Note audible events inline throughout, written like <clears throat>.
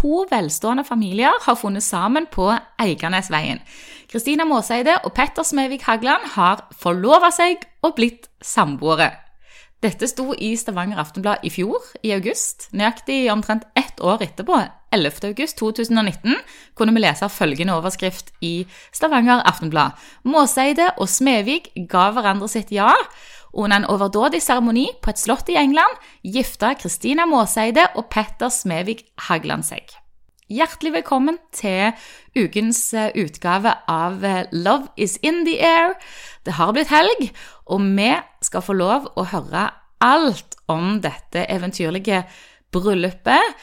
to velstående familier har funnet sammen på Eiganesveien. Kristina Måseide og Petter Smevik Hagland har forlova seg og blitt samboere. Dette sto i Stavanger Aftenblad i fjor, i august. Nøyaktig omtrent ett år etterpå, 11. august 2019, kunne vi lese følgende overskrift i Stavanger Aftenblad. Måseide og Smevik ga hverandre sitt ja. Under en overdådig seremoni på et slott i England gifta Kristina Måseide og Petter Smevik Hagland seg. Hjertelig velkommen til ukens eh, utgave av eh, Love is in the air. Det har blitt helg, og vi skal få lov å høre alt om dette eventyrlige bryllupet.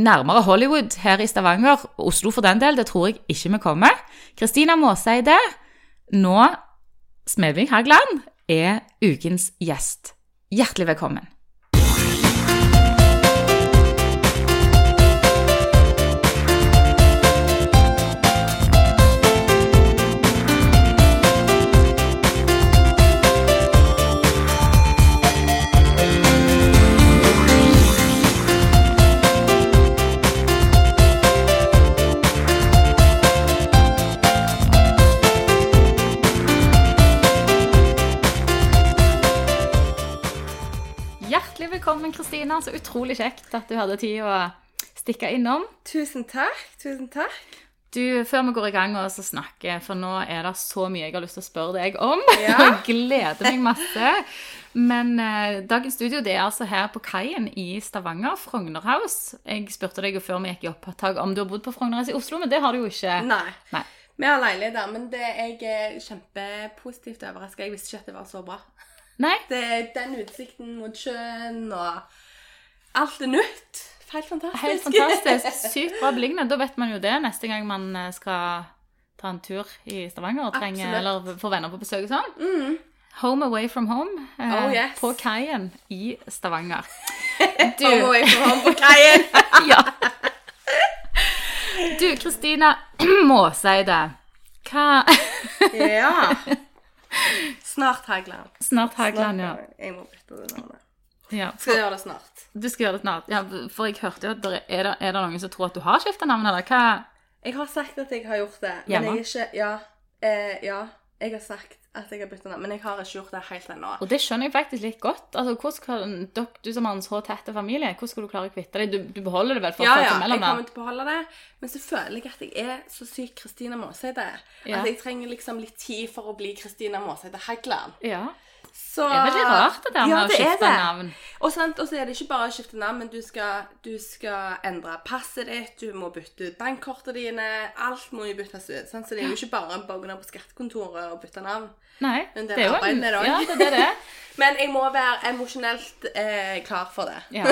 Nærmere Hollywood her i Stavanger, Oslo for den del, det tror jeg ikke vi kommer. Kristina Måseide, nå Smedvig Hagland, er ukens gjest. Hjertelig velkommen. Velkommen, Kristina. Så utrolig kjekt at du hadde tid å stikke innom. Tusen takk. Tusen takk. Du, Før vi går i gang og så snakker, for nå er det så mye jeg har lyst til å spørre deg om. <laughs> Ja. jeg gleder meg masse. Men eh, dagens studio det er altså her på kaien i Stavanger, Frogner House. Jeg spurte deg jo før vi gikk i opptak om du har bodd på Frogner House i Oslo, men det har du jo ikke. Nei. Nei. Vi har leilighet der, men det, jeg er kjempepositivt overraska. Jeg visste ikke at det var så bra. Nei? Det er den utsikten mot sjøen og Alt er nytt. Helt fantastisk. Helt fantastisk. Sykt bra beliggenhet. Da vet man jo det neste gang man eh, skal ta en tur i Stavanger og trenger, eller få venner på besøk og sånn. Mm. Home away from home eh, Oh, yes. på kaien i Stavanger. <laughs> Du, Home away from home på kaien. <laughs> ja. du Kristina <clears throat> Måseide. Hva ja. <laughs> Snart Hægland. Snart Hægland, ja. Jeg må bytte det navnet. ja. Skal gjøre det snart. Du skal gjøre det snart. Ja, for jeg hørte jo at det er, det, er det noen som tror at du har skifta navn, eller hva? Jeg har sagt at jeg har gjort det. Hjemme? Men jeg er ikke Ja. Eh, ja. Jeg har sagt at jeg har bytta navn, men jeg har ikke gjort det helt ennå. Og det skjønner jeg faktisk litt godt. Altså, hvordan skal, Du som har en så tett familie, hvordan skal du klare å kvitte deg? Du, du beholder det vel for Ja, ja, jeg mellomnavn? kommer til å beholde det. Men så føler jeg at jeg er så syk Kristina Måseide. Ja. At jeg trenger liksom litt tid for å bli Kristina Måseide Hagland. Ja. Så Det er veldig rart det der med Ja, å skifte navn. Og, sant, og så er det ikke bare å skifte navn, men du skal, du skal endre passet ditt, du må bytte ut bankkortene dine. Alt må jo byttes ut. Sant? Så det er jo ikke bare å gå ned på skattekontoret og bytte navn. Nei, Men det det er jo en, med ja, det er det. <laughs> Men jeg må være emosjonelt eh, klar for det. Ja.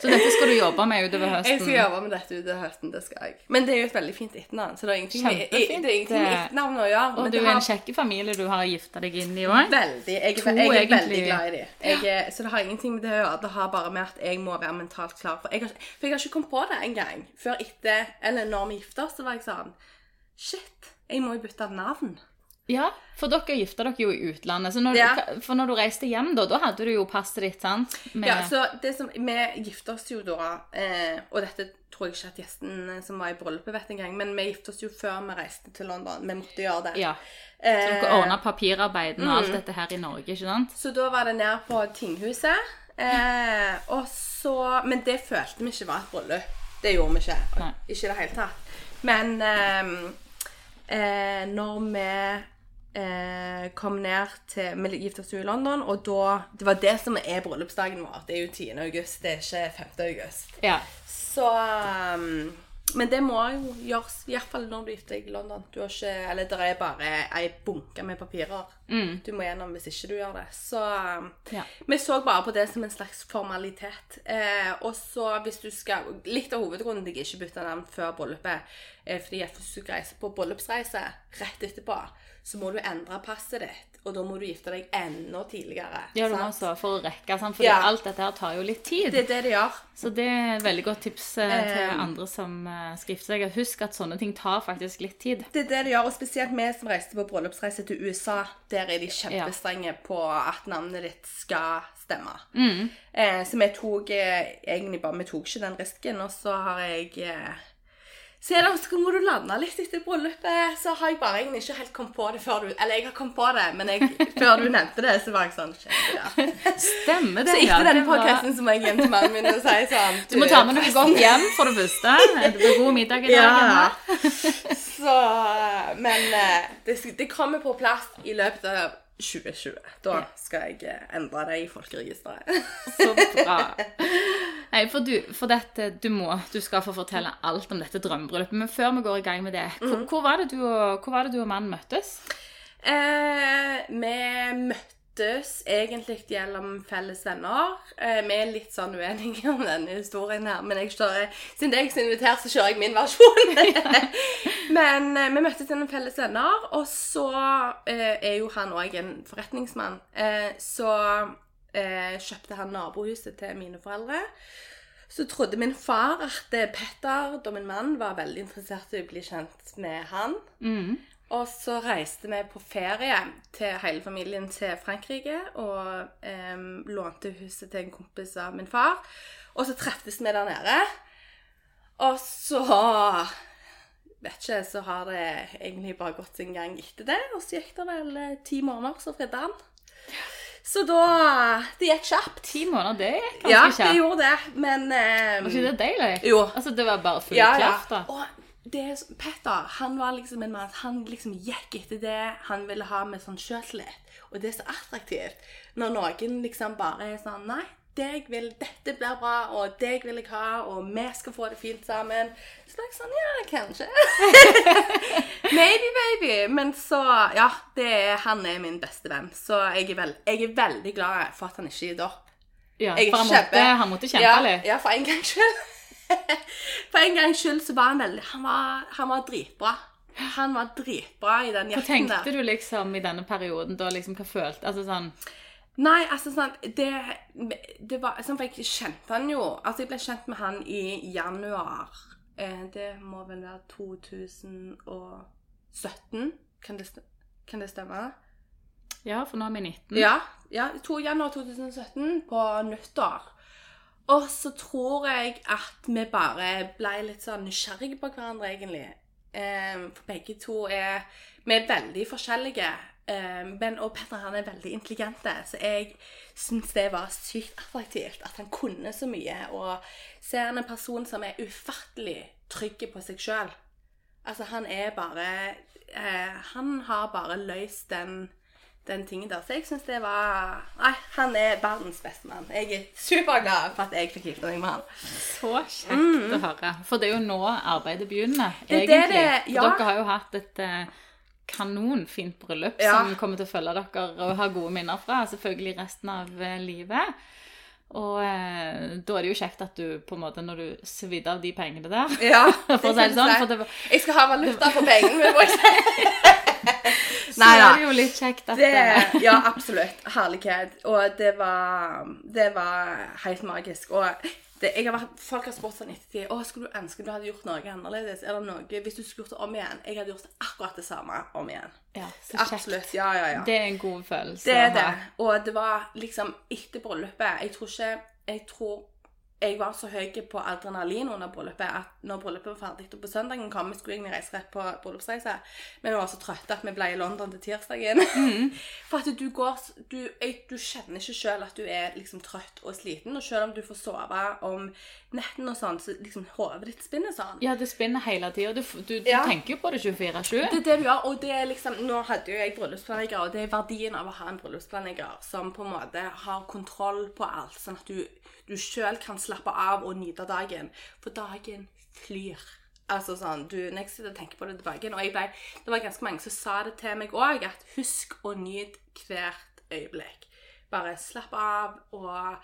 Så dette skal du jobbe med utover høsten? Jeg skal jobbe med dette utover høsten, det skal jeg. Men det er jo et veldig fint etternavn, så det er ingenting med, det er ingenting med etternavn å gjøre. Og du er har... en kjekk familie du har gifta deg inn i òg. veldig Jeg, To, jeg er egentlig. veldig glad i dem. Er- Så det har ingenting med det å gjøre. Det har bare med at jeg må være mentalt klar. For jeg har, for jeg har ikke kommet på det engang. Før etter Eller når vi gifter oss, så var jeg sånn Shit, jeg må jo bytte navn. Ja, for dere gifta dere jo i utlandet. Så når, Ja. du, for når du reiste hjem, da, da hadde du jo passet ditt, sant? Med, Ja, så det som, Vi gifta oss jo da eh, Og dette tror jeg ikke at gjesten som var i bryllupet, vet engang. Men vi gifta oss jo før vi reiste til London. Vi måtte gjøre det. ja. Så Eh, dere ordna papirarbeidene og Mm. alt dette her i Norge, ikke sant? Så da var det ned på tinghuset. Eh, og så, men det følte vi ikke var et bryllup. Det gjorde vi ikke. Nei. Ikke i det hele tatt. Men eh, eh, når vi eh, kom ned til Vi gifta oss i London, og da Det var det som er bryllupsdagen vår. Det er jo 10. august, det er ikke 5. august. Ja. Så um, Men det må jo gjøres, iallfall når du gifter deg i London. Du har ikke Eller det er bare ei bunke med papirer Mm. du må gjennom hvis ikke du gjør det. Så um, Ja. vi så bare på det som en slags formalitet. Eh, og så hvis du skal Litt av hovedgrunnen til jeg ikke bytta navn før bryllupet, er fordi jeg hvis reise på bryllupsreise rett etterpå, så må du endre passet ditt, og da må du gifte deg enda tidligere. Ja, du må også for å rekke, sant? for Ja. alt dette her tar jo litt tid. Det er det det gjør. Så det er et veldig godt tips eh, til Um, andre som eh, skal gifte seg. Husk at sånne ting tar faktisk litt tid. Det er det det gjør, og spesielt vi som reiste på bryllupsreise til USA. Der er de kjempestrenge på at navnet ditt skal stemme. Eh, så vi tok eh, egentlig bare Vi tok ikke den risken, og så har jeg eh, så er det, også må du lande litt etter bryllupet. Så har jeg bare egentlig ikke helt kommet på det før du Eller jeg har kommet på det, men jeg, før du nevnte det, så var jeg sånn shit, ja. Stemmer det, Så etter denne det var- podkasten så må jeg hjem til mannen min og si sånn Du må ta med noe godt hjem, for det første. Det blir god middag i dag. Ja. Så Men eh, det, det kommer på plass i løpet av 2020. Da skal jeg eh, endre det i folkeregisteret. <laughs> Så bra. <laughs> Nei, for du, for dette, du må, du skal få fortelle alt om dette drømmebryllupet. Men før vi går i gang med det, hvor, Mhm. hvor, var, det du og, hvor var det du og mannen møttes? Eh, vi møttes egentlig gjennom felles venner. Eh, vi er litt sånn uenige om denne historien her, men jeg kjører, siden er jeg som inviterer, så kjører jeg min versjon. <laughs> men eh, vi møttes gjennom felles venner, og så eh, er jo han òg en forretningsmann. Så kjøpte han nabohuset til mine foreldre. Så trodde min far at Petter, da min mann, var veldig interessert i å bli kjent med han. Og så reiste vi på ferie til hele familien til Frankrike og eh, lånte huset til en kompis av min far. Og så treftes vi der nede. Og så Vet ikke, så har det egentlig bare gått sin gang etter det. Og så gikk det vel eh, ti måneder, så fridde han. Så da Det gikk kjapt. Ti måneder, det gikk ganske Ja, kjapt. det gjorde det, men em, Var ikke det deilig? Jo. Altså, det var bare full ja, ja. klaff, da. Og det, er Petter han var liksom en mann Han liksom gikk etter det han ville ha med sånn sjøltillit. Og det er så attraktivt når noen liksom bare er sånn Nei, deg vil, dette blir bra, og deg vil jeg ha, og vi skal få det fint sammen. Så det er jeg sånn Ja, kanskje. <laughs> Maybe, baby. Men så Ja, det er, han er min beste venn. Så jeg er, veld, jeg er veldig glad for at han ikke gir opp. Ja, for han måtte, han måtte kjempe ja, litt. Ja, for en gangs skyld. <laughs> for en gangs skyld så var han veldig Han var, han var dritbra. Han var dritbra i den Hva tenkte du liksom i denne perioden da? liksom, Hva følte Altså sånn Nei, altså sånn Det, det var sånn, For jeg kjente han jo Altså, jeg ble kjent med han i januar. Eh, det må vel være 2017. Kan det, kan det stemme? Ja, for nå er vi 19. Ja, ja 2. januar 2017 på nyttår. Og så tror jeg at vi bare ble litt sånn nysgjerrige på hverandre, egentlig. Um, for begge to er Vi er veldig forskjellige. Um, ben og Petter han er veldig intelligente, så jeg syns det var sykt attraktivt at han kunne så mye. Og ser han en person som er ufattelig trygg på seg sjøl. Altså, han er bare eh, Han har bare løst den den tingen der. Så jeg syns det var Nei, han er verdens beste mann. Jeg er superglad for at jeg fikk gifte meg med han. Så kjekt å høre. For det er jo nå arbeidet begynner, egentlig. Det er det det- ja. Dere har jo hatt et eh, kanonfint bryllup Ja. som kommer til å følge dere og ha gode minner fra, selvfølgelig resten av eh, livet. Og eh, da er det jo kjekt at du på en måte, når du svidde av de pengene der Ja, <laughs> For å si det sånn, for det var- Jeg skal ha valuta for pengene må jeg si. <laughs> <laughs> Så Nei er det jo litt kjekt at Det, <laughs> ja, absolutt. Herlighet. Og det var, det var helt magisk. Og det, jeg har vært, folk har spurt sånn ettertid Å, skulle du ønske du hadde gjort noe annerledes? Er det noe, Hvis du skulle gjort det om igjen Jeg hadde gjort akkurat det samme om igjen. ja, så kjekt. Absolutt. Ja, ja, ja. Det er en god følelse Det er det. Og det var liksom etter bryllupet Jeg tror ikke Jeg tror jeg var så høy på adrenalin under bryllupet at når bryllupet var ferdig og på søndagen kom, skulle egentlig reise rett på bryllupsreise, men vi var så trøtte at vi ble i London til tirsdagen. <laughs> For at du går Du, du kjenner ikke sjøl at du er liksom trøtt og sliten, og selv om du får sove om netten og sånn, så liksom hodet ditt spinner sånn. Ja, det spinner hele tida. Du, du, du Ja. tenker jo på det 24-7. Det er det du gjør, og det er liksom Nå hadde jo jeg bryllupsplanlegger, og det er verdien av å ha en bryllupsplanlegger som på en måte har kontroll på alt, sånn at du, du sjøl kan slappe av og nyte dagen. For dagen flyr. Altså sånn, du, Når jeg sitter og tenker på det tilbake og jeg ble, Det var ganske mange som sa det til meg òg, at husk å nyte hvert øyeblikk. Bare slapp av og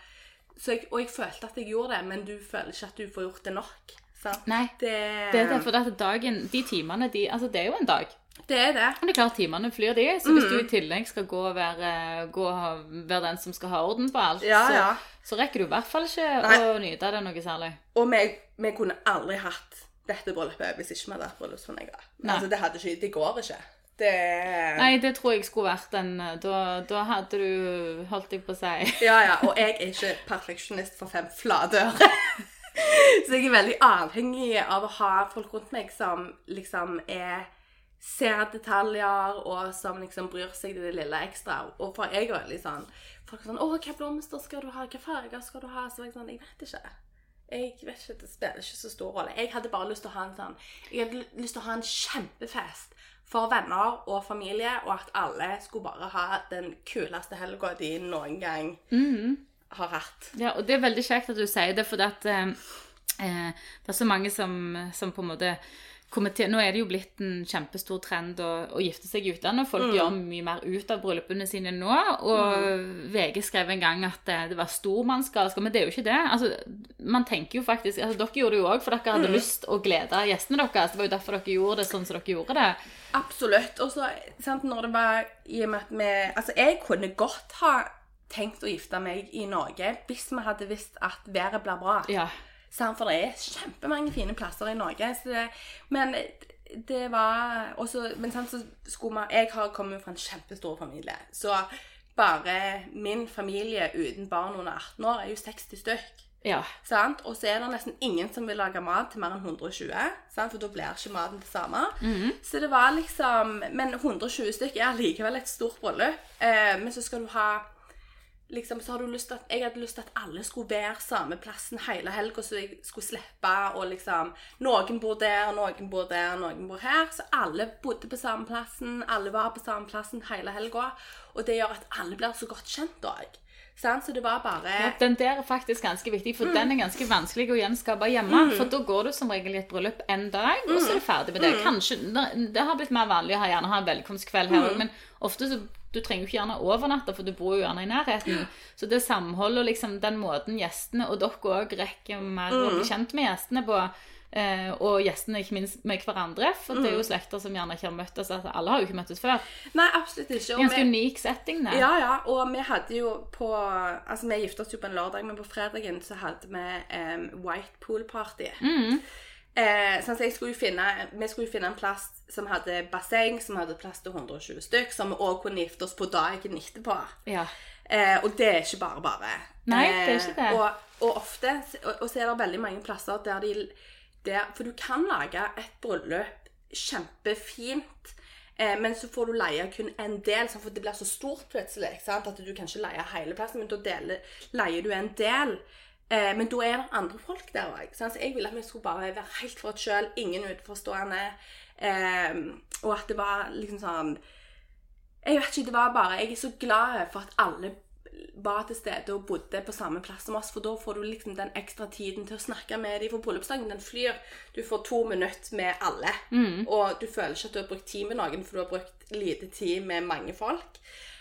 så jeg, Og jeg følte at jeg gjorde det, men du føler ikke at du får gjort det nok. Sant? Nei. Det, Det er derfor at dagen, de timene, de, altså det er jo en dag. Det er det. Men det er klart, timene flyr de, så hvis du i tillegg skal gå og være, gå og være den som skal ha orden på alt, Ja, så, ja. så rekker du i hvert fall ikke Nei. å nyte det noe særlig. Og vi, vi kunne aldri hatt dette bryllupet hvis ikke vi hadde hatt bryllupsplanlegger. Nei. Altså, det hadde ikke Det går ikke. Det Nei, det tror jeg skulle vært en Da, da hadde du Holdt deg på å si Ja, ja. Og jeg er ikke perfeksjonist for fem flate øre. <laughs> Så jeg er veldig avhengig av å ha folk rundt meg som liksom er Ser detaljer, og som liksom bryr seg det lille ekstra. Og for jeg er veldig sånn Folk er sånn 'Å, hvilke blomster skal du ha? Hvilke farger skal du ha?' Så jeg sånn Jeg vet ikke. Jeg vet ikke, Det spiller ikke så stor rolle. Jeg hadde bare lyst til å ha en sånn Jeg hadde lyst til å ha en kjempefest for venner og familie, og at alle skulle bare ha den kuleste helga de noen gang har hatt. Ja, og det er veldig kjekt at du sier det, for at eh, eh, det er så mange som, som på en måte kommenter- Nå er det jo blitt en kjempestor trend å, å gifte seg i utlandet. Folk gjør mye mer ut av bryllupene sine nå. Og VG skrev en gang at det, det var stormannsgalskap, men det er jo ikke det. Altså, man tenker jo faktisk, altså Dere gjorde det jo òg, for dere hadde lyst å glede gjestene deres. Det var jo derfor dere gjorde det sånn som dere gjorde det. Absolutt. Og så, når det var i og med at vi Altså, jeg kunne godt ha tenkt å gifte meg i Norge hvis vi hadde visst at været blir bra. Ja. Sant, For det er kjempemange fine plasser i Norge. Så det, men det var også, Men sant, så skulle man Jeg har kommet fra en kjempestor familie. Så bare min familie uten barn under 18 år er jo 60 stykk. Ja. Sant? Og så er det nesten ingen som vil lage mat til mer enn 120, sant? for da blir ikke maten det samme. Så det var liksom Men 120 stykk er allikevel et stort bryllup. Eh, men så skal du ha liksom, så har du lyst til at, Jeg hadde lyst til at alle skulle være samme plassen hele helga, så jeg skulle slippe å liksom Noen bor der, noen bor der, noen bor her. Så alle bodde på samme plassen, alle var på samme plassen hele helga. Og det gjør at alle blir så godt kjent òg. Så det var bare Ja, Den der er faktisk ganske viktig, for den er ganske vanskelig å gjenskape hjemme. For da går du som regel i et bryllup en dag, og så er du ferdig med det. Kanskje, det- har blitt mer vanlig å gjerne ha en velkomstkveld her òg, men ofte så du trenger jo ikke gjerne overnatte, for du bor jo gjerne i nærheten. Så det samholdet og liksom den måten gjestene, og dere òg rekker mer å bli kjent med gjestene på, eh, og gjestene ikke minst med hverandre, for det er jo slekter som gjerne ikke har møttes. Altså, alle har jo ikke møttes før. Nei, absolutt ikke. Og Ganske vi- unik setting, det. Ja, ja, og vi hadde jo på Altså, vi gifta oss jo på en lørdag, men på fredagen så hadde vi um, white pool party. Eh, sånn, skulle finne, vi skulle jo finne en plass som hadde basseng, som hadde plass til 120 stykk, som vi òg kunne gifte oss på dagen etterpå. Ja. Eh, og det er ikke bare bare. Nei, det er ikke det. Eh, og, og ofte, og, og så er det veldig mange plasser der de der, For du kan lage et bryllup kjempefint, eh, men så får du leie kun en del, sånn, for det blir så stort plutselig. Sant? At du kan ikke leie hele plassen, men da leier du en del. Eh, men da er det andre folk der òg. Så jeg ville at vi skulle bare være helt for oss sjøl, ingen utenforstående. Eh, og at det var liksom sånn jeg vet ikke, det var bare Jeg er så glad for at alle var til stede og bodde på samme plass som oss, for da får du liksom den ekstra tiden til å snakke med dem. For bryllupsdagen den flyr. Du får to minutter med alle. Og du føler ikke at du har brukt tid med noen, for du har brukt lite tid med mange folk.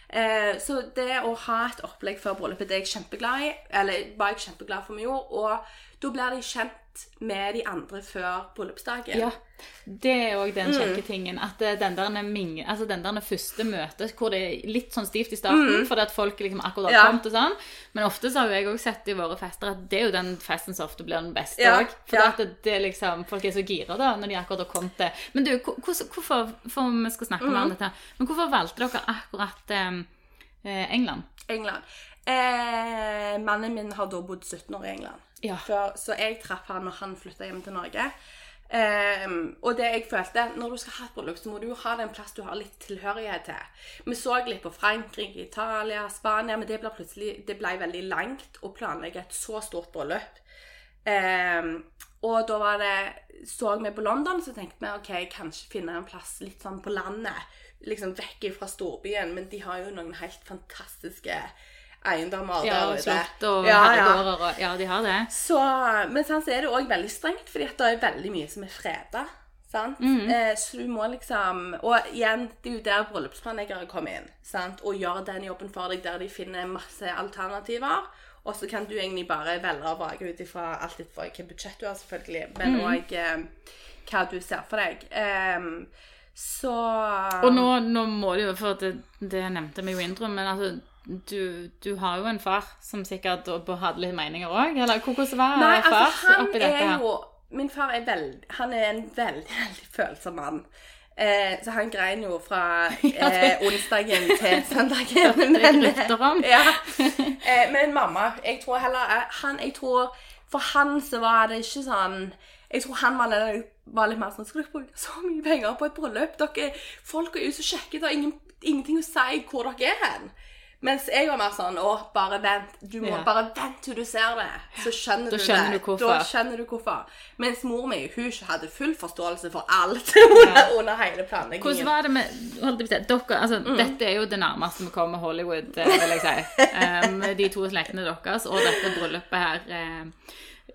Eh, så det å ha et opplegg før bryllupet, det er jeg kjempeglad i. Eller var jeg kjempeglad for gjorde. Og da blir de kjent med de andre før bryllupsdagen. Ja, det er òg den kjekke tingen. At eh, den der, ming, altså den der første møtet hvor det er litt sånn stivt i starten, fordi at folk liksom akkurat har Ja. kommet og sånn. Men ofte så har jo jeg òg sett i våre fester at det er jo den festen som ofte blir den beste Ja. For ja. at det, det liksom, folk er så gira da når de akkurat har kommet til Men du, hvorfor For vi skal snakke mm. om dette. Men hvorfor valgte dere akkurat eh, eh, England? England. Eh, mannen min har da bodd 17 år i England. Ja. Før, så jeg traff han når han flytta hjem til Norge. Eh, og det jeg følte Når du skal ha et bryllup, så må du jo ha den plass du har litt tilhørighet til. Vi så litt på Frankrike, Italia, Spania, men det ble plutselig det ble veldig langt å planlegge et så stort bryllup. Um, og da var det så vi på London, så tenkte vi ok, kanskje finne en plass litt sånn på landet. Liksom vekk fra storbyen. Men de har jo noen helt fantastiske eiendommer Ja, der slott og Ja, ja. herregårder og Ja, de har det. Så, men sånn, så er det òg veldig strengt, fordi det er veldig mye som er freda. Sant? Mhm. Eh, så du må liksom Og igjen, det er jo der bryllupsplanleggere kommer inn. Sant? Og gjør den jobben for deg, der de finner masse alternativer. Og så kan du egentlig bare velge og vrake ut ifra alt etter hvilket budsjett du har, selvfølgelig, men òg eh, hva du ser for deg. Ehm, Så Og nå, nå må det jo, for det, det nevnte vi jo i introen, men altså du, du har jo en far som sikkert hadde litt meninger òg? Eller hvordan var Nei, far altså, han oppi dette er jo Min far er veld, Han er en veldig, veldig følsom mann. Eh, så han grein jo fra <laughs> eh, onsdagen til <laughs> søndagen. Men, <laughs> ja. eh, men mamma Jeg tror heller eh, han, jeg tror, For han så var det ikke sånn Jeg tror han var var litt mer sånn Skal dere bruke så mye penger på et bryllup? Dere, folk er jo så kjekke. Det har ingen, ingenting å si hvor dere er hen. Mens jeg var mer sånn Å, bare vent. Du må Ja. bare vent til du ser det. Så skjønner Da du skjønner det. du hvorfor. Da skjønner du hvorfor. Mens mor mi hun hadde full forståelse for alt <laughs> under, under hele Hvordan planleggingen. var det med holdt jeg på å si, dere, altså, Mm. Dette er jo det nærmeste vi kommer Hollywood, eh, vil jeg si. <laughs> Um, de to slektene deres og dette bryllupet her eh,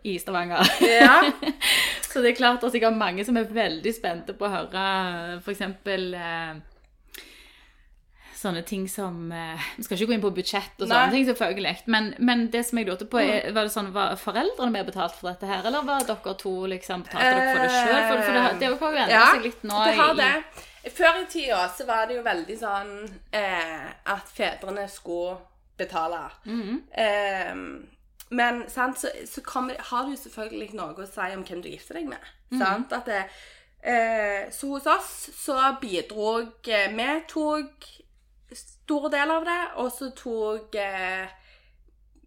i Stavanger. Ja. <laughs> Så det er klart at jeg har mange som er veldig spente på å høre f.eks. Eh, sånne ting som eh, Vi skal ikke gå inn på budsjett og sånne Nei. ting, selvfølgelig. Men, men det som jeg lurte på, er, var det sånn, var foreldrene med betalt for dette her, eller var dere to liksom betalte dere for det sjøl? For, for det, det har jo endret Ja, seg litt nå. det har det. Før i tida så var det jo veldig sånn eh, at fedrene skulle betale. Mhm. eh, men sant, så, så kommer, har det jo selvfølgelig noe å si om hvem du gifter deg med. Sant? At det, eh, så hos oss så bidro eh, Vi tok store deler av det, og så tok eh,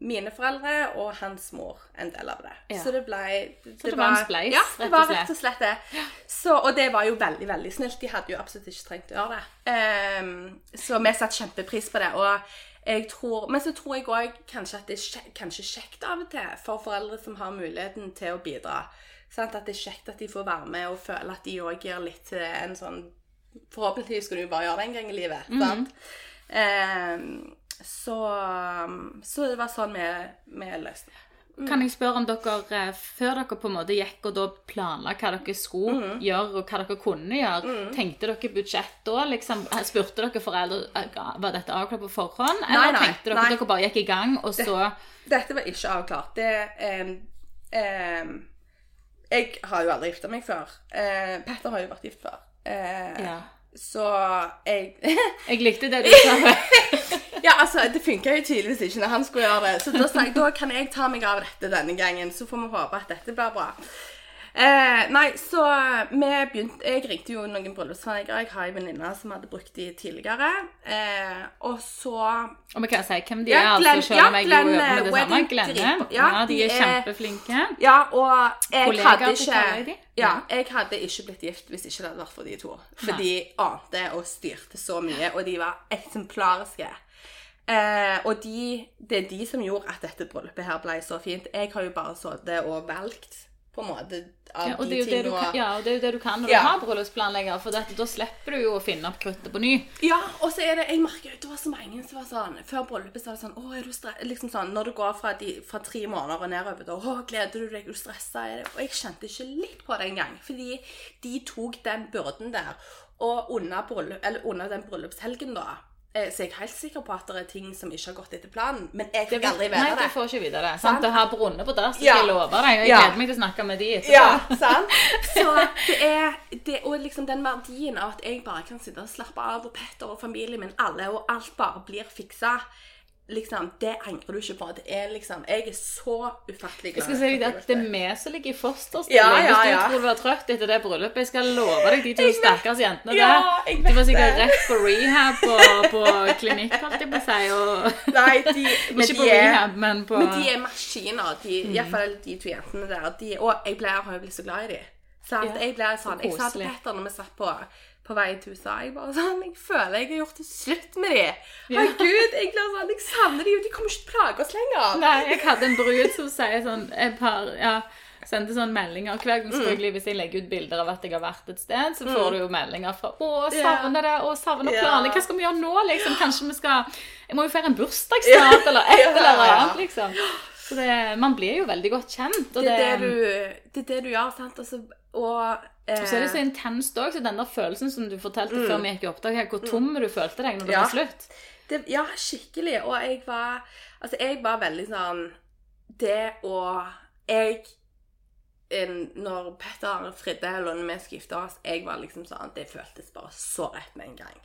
mine foreldre og hans mor en del av det. Ja. Så det ble Så det var en spleis, Ja, det var rett og slett det. Så, og det var jo veldig, veldig snilt. De hadde jo absolutt ikke trengt å gjøre det. Um, så vi satte kjempepris på det. Og jeg tror, men så tror jeg òg kanskje at det er kanskje kjekt av og til for foreldre som har muligheten til å bidra. Sant? At det er kjekt at de får være med og føle at de òg gir litt til en sånn Forhåpentligvis skal du bare gjøre det en gang i livet. Mm sant? eh, så, så det var sånn vi, løste det. Kan jeg spørre om dere, eh, før dere på en måte gikk og da planla hva dere skulle Mm. gjøre, og hva dere kunne gjøre, tenkte dere budsjett da? liksom? Spurte dere foreldre eh, var dette avklart på forhånd, eller nei, tenkte dere nei. dere bare gikk i gang, og så Dette var ikke avklart. Det um, um, Jeg har jo aldri gifta meg før. Uh, Petter har jo vært gift før. Eh, Ja. Så jeg <laughs> Jeg likte det du sa. <laughs> Ja, altså, det funka jo tydeligvis ikke når han skulle gjøre det. Så da sa jeg da kan jeg ta meg av dette denne gangen, så får vi håpe at dette blir bra. Eh, nei, så vi begynte Jeg ringte jo noen bryllupsfarger. Jeg har en venninne som hadde brukt de tidligere. Eh, og så Og vi kan si hvem de Ja, er, Glenn- altså, selv om ja, Glenn, jo jobber med det eh, samme. Glenne. Ja, ja, de er kjempeflinke. Ja, og jeg hadde ikke? Ja, Ja. jeg hadde ikke blitt gift hvis ikke det hadde vært for de to. For de ante og styrte så mye, og de var eksemplariske. Eh, og de, det er de som gjorde at dette bryllupet her ble så fint. Jeg har jo bare sittet og valgt på en måte av Ja, og det de jo det du tingene. kan, ja, og det er jo det du kan når Ja. du har bryllupsplanlegger, for dette, da slipper du jo å finne opp kruttet på ny. Ja, og så er det Jeg merker jo det var så mange som var sånn Før bryllupet så var det sånn Å, er du stressa? Liksom sånn Når du går fra, de, fra tre måneder og nedover da Å, gleder du deg? Er du stressa? Det? Og jeg kjente ikke litt på det engang. Fordi de tok den byrden der. Og under, bryllup, eller under den bryllupshelgen, da Så jeg er helt sikker på at det er ting som ikke har gått etter planen. Men jeg fikk aldri Nei, du får ikke vite det. Sant? Det har brunnet på dass, Ja. skal jeg love deg. Og jeg Ja. gleder meg til å snakke med de etterpå. Ja, sant? Så det er det, Og liksom den verdien av at jeg bare kan sitte og slappe av, og Petter og familien min, alle, og alt bare blir fiksa, liksom, det angrer du ikke på. Det er liksom Jeg er så ufattelig glad. Jeg skal si deg at det er vi som ligger i fosterstilling. Ja, ja, Hvis du tror du var trøtt etter det bryllupet, jeg skal love deg de to <laughs> stakkars jentene Ja, der. De var sikkert det. rett på rehab på, på klinikk, holdt jeg på å si. Og. Nei, de, <laughs> men ikke de på er rehab, men på Men de er maskiner. De, i hvert fall de to jentene der. De, og jeg ble, har jo blitt så glad i dem. Sant? Ja, jeg ble sånn, så jeg sa til. Petter når vi satt på, på vei til USA jeg bare sånn, jeg føler jeg har gjort det slutt med. Ja. Herregud, jeg sånn, jeg savner dem, og de kommer ikke til å plage oss lenger. Nei, jeg hadde en brud som sier sånn et par, ja, sendte sånn meldinger hver gang selvfølgelig hvis jeg legger ut bilder av at jeg har vært et sted, så får du jo meldinger fra 'Å, savner det', 'Å, savner planer', 'Hva skal vi gjøre nå', liksom? Kanskje vi skal Jeg må jo feire en bursdag snart, eller et eller annet, liksom. Så det, man blir jo veldig godt kjent. Og Det er det du, det er det du gjør, sant? Altså, og, Og så er det så intenst òg, så den der følelsen som du fortalte før vi gikk i opptak, her, hvor tom du følte deg når det Mm. Ja. var slutt. det, Ja, skikkelig. Og jeg var Altså, jeg var veldig sånn Det å Jeg når Petter fridde, eller når vi skulle gifte oss, jeg var liksom sånn Det føltes bare så rett med en gang.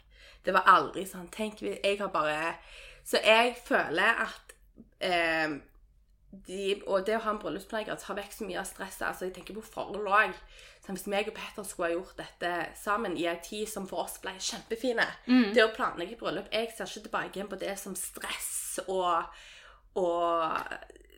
Det var aldri sånn Tenk, jeg har bare Så jeg føler at eh, de, Og det å ha en bryllupsplanlegger tar vekk så mye av stresset. Altså, jeg tenker på forhold òg. Hvis meg og Petter skulle ha gjort dette sammen i ei tid som for oss ble kjempefine Det å planlegge bryllup Jeg ser ikke tilbake igjen på det som stress og, og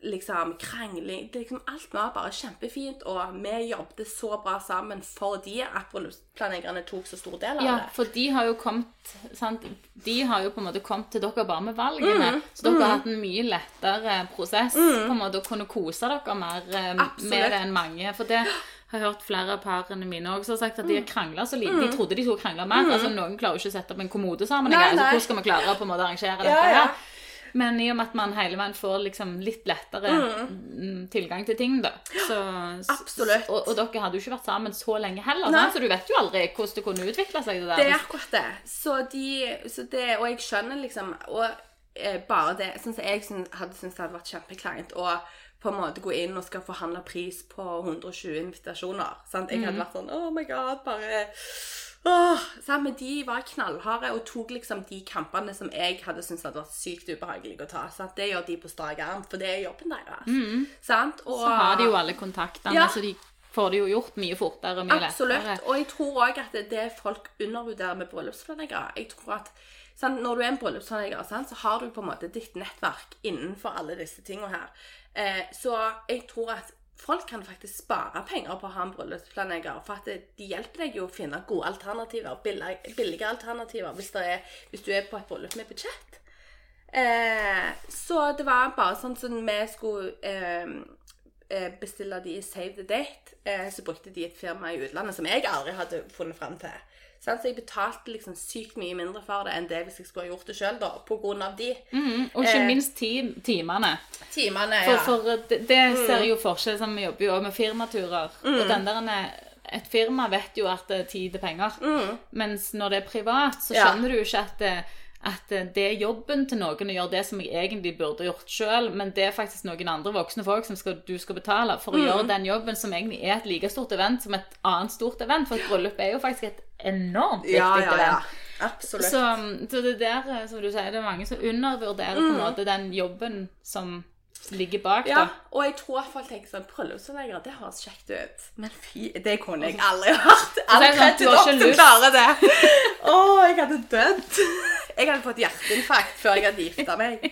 liksom krangling det liksom, Alt var bare kjempefint, og vi jobbet så bra sammen fordi at bryllupsplanleggerne tok så stor del av Ja, det. for de har jo kommet sant? De har jo på en måte kommet til dere bare med valgene. Mm, Så dere har hatt en mye lettere prosess på en måte å kunne kose dere mer eh, Absolutt. med det enn mange. For det har hørt flere av parene mine også har sagt at de Mm. har krangla så lite. De trodde de skulle krangle mer. Altså Noen klarer jo ikke å sette opp en kommode sammen. Nei, engang, Så hvordan skal vi klare å på en måte arrangere dette Ja, ja. her? Men i og med at man hele veien får liksom litt lettere mm, tilgang til ting, da. Så, Absolutt. Og, og dere hadde jo ikke vært sammen så lenge heller, Nei. så du vet jo aldri hvordan det kunne utvikle seg. det der. Det er akkurat det. Så de, så det og jeg skjønner liksom Og eh, bare det Sånn som jeg hadde syntes det hadde vært kjempekleint å på en måte gå inn og skal forhandle pris på 120 invitasjoner. Sant? Jeg hadde vært sånn Oh my God, bare Åh, sant? Men de var knallharde og tok liksom de kampene som jeg hadde syntes hadde vært sykt ubehagelig å ta. Sant? Det gjør de på strak arm, for det er jobben deres. Sant? Og, Så har de jo alle kontaktene, Ja. så de får det jo gjort mye fortere og mye Absolutt. lettere. Og jeg tror òg at det det folk undervurderer med bryllupsplanleggere. Jeg tror at sant, Når du er en bryllupsplanlegger, så har du på en måte ditt nettverk innenfor alle disse tingene her. Eh, så jeg tror at folk kan faktisk spare penger på å ha en bryllupsplanlegger. For at de hjelper deg jo å finne gode alternativer, billige, billige alternativer, hvis, er, hvis du er på et bryllup med budsjett. Eh, så det var bare sånn som vi skulle eh, eh, bestille de i Save the Date, eh, så brukte de et firma i utlandet som jeg aldri hadde funnet fram til. Så jeg betalte liksom sykt mye mindre for det enn det hvis jeg skulle ha gjort det sjøl, da, på grunn av de Mm, og ikke Eh. minst ti timene. timene. For, Ja. for det, det ser jo forskjell, som vi jobber jo med firmaturer. Mm. Og den der er- et firma vet jo at det er tid er penger. Mens når det er privat, så skjønner Ja. du jo ikke at det, at det er jobben til noen å gjøre det som jeg egentlig burde gjort sjøl, men det er faktisk noen andre voksne folk som skal, du skal betale for å Mm. gjøre den jobben som egentlig er et like stort event som et annet stort event. For et bryllup er jo faktisk et enormt viktig ja, ja, ja. event. Absolutt. Så, så det der, eh, som du sier, det er mange som undervurderer på en måte den jobben som ligger bak, ja, da. og jeg tror folk tenker sånn Bryllupsforleggere, det høres kjekt ut. Men fy, det kunne jeg aldri hørt. All kreditt dere som klarer det. Å, jeg hadde dødd. <laughs> Jeg hadde fått hjerteinfarkt før jeg hadde gifta meg.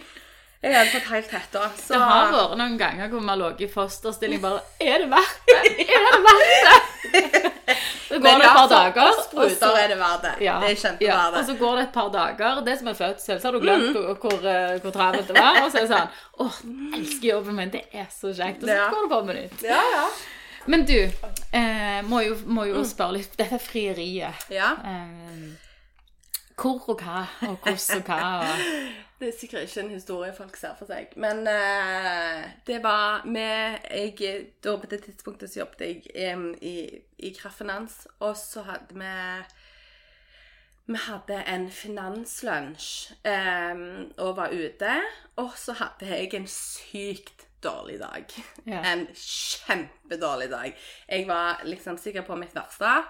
Jeg hadde fått helt hetta. Så Det har vært noen ganger hvor vi har ligget i fosterstilling bare Er det verdt det? Er det verdt det? <laughs> Så går Men det et par dager, og så, er det verdt det. ja, det er ja, kjempeverdt og så går det et par dager. Det er som er fødsel, så har du glemt hvor, hvor, eh, hvor travelt det var. Og så er det sånn Å, jeg elsker jobben min. Det er så kjekt. Og så Ja. går det på med minutt Ja, ja. Men du, eh, må jo, må jo spørre litt Dette frieriet. ja. Eh, hvor og hva, og hvordan og hva. Og... <laughs> Det er sikkert ikke en historie folk ser for seg. Men uh, det var med jeg, Da på det tidspunktet så jobbet jeg um, i, i Kraftfinans, og så hadde vi Vi hadde en finanslunsj um, og var ute. Og så hadde jeg en sykt dårlig dag. Yeah. En kjempedårlig dag. Jeg var liksom sikker på mitt verste.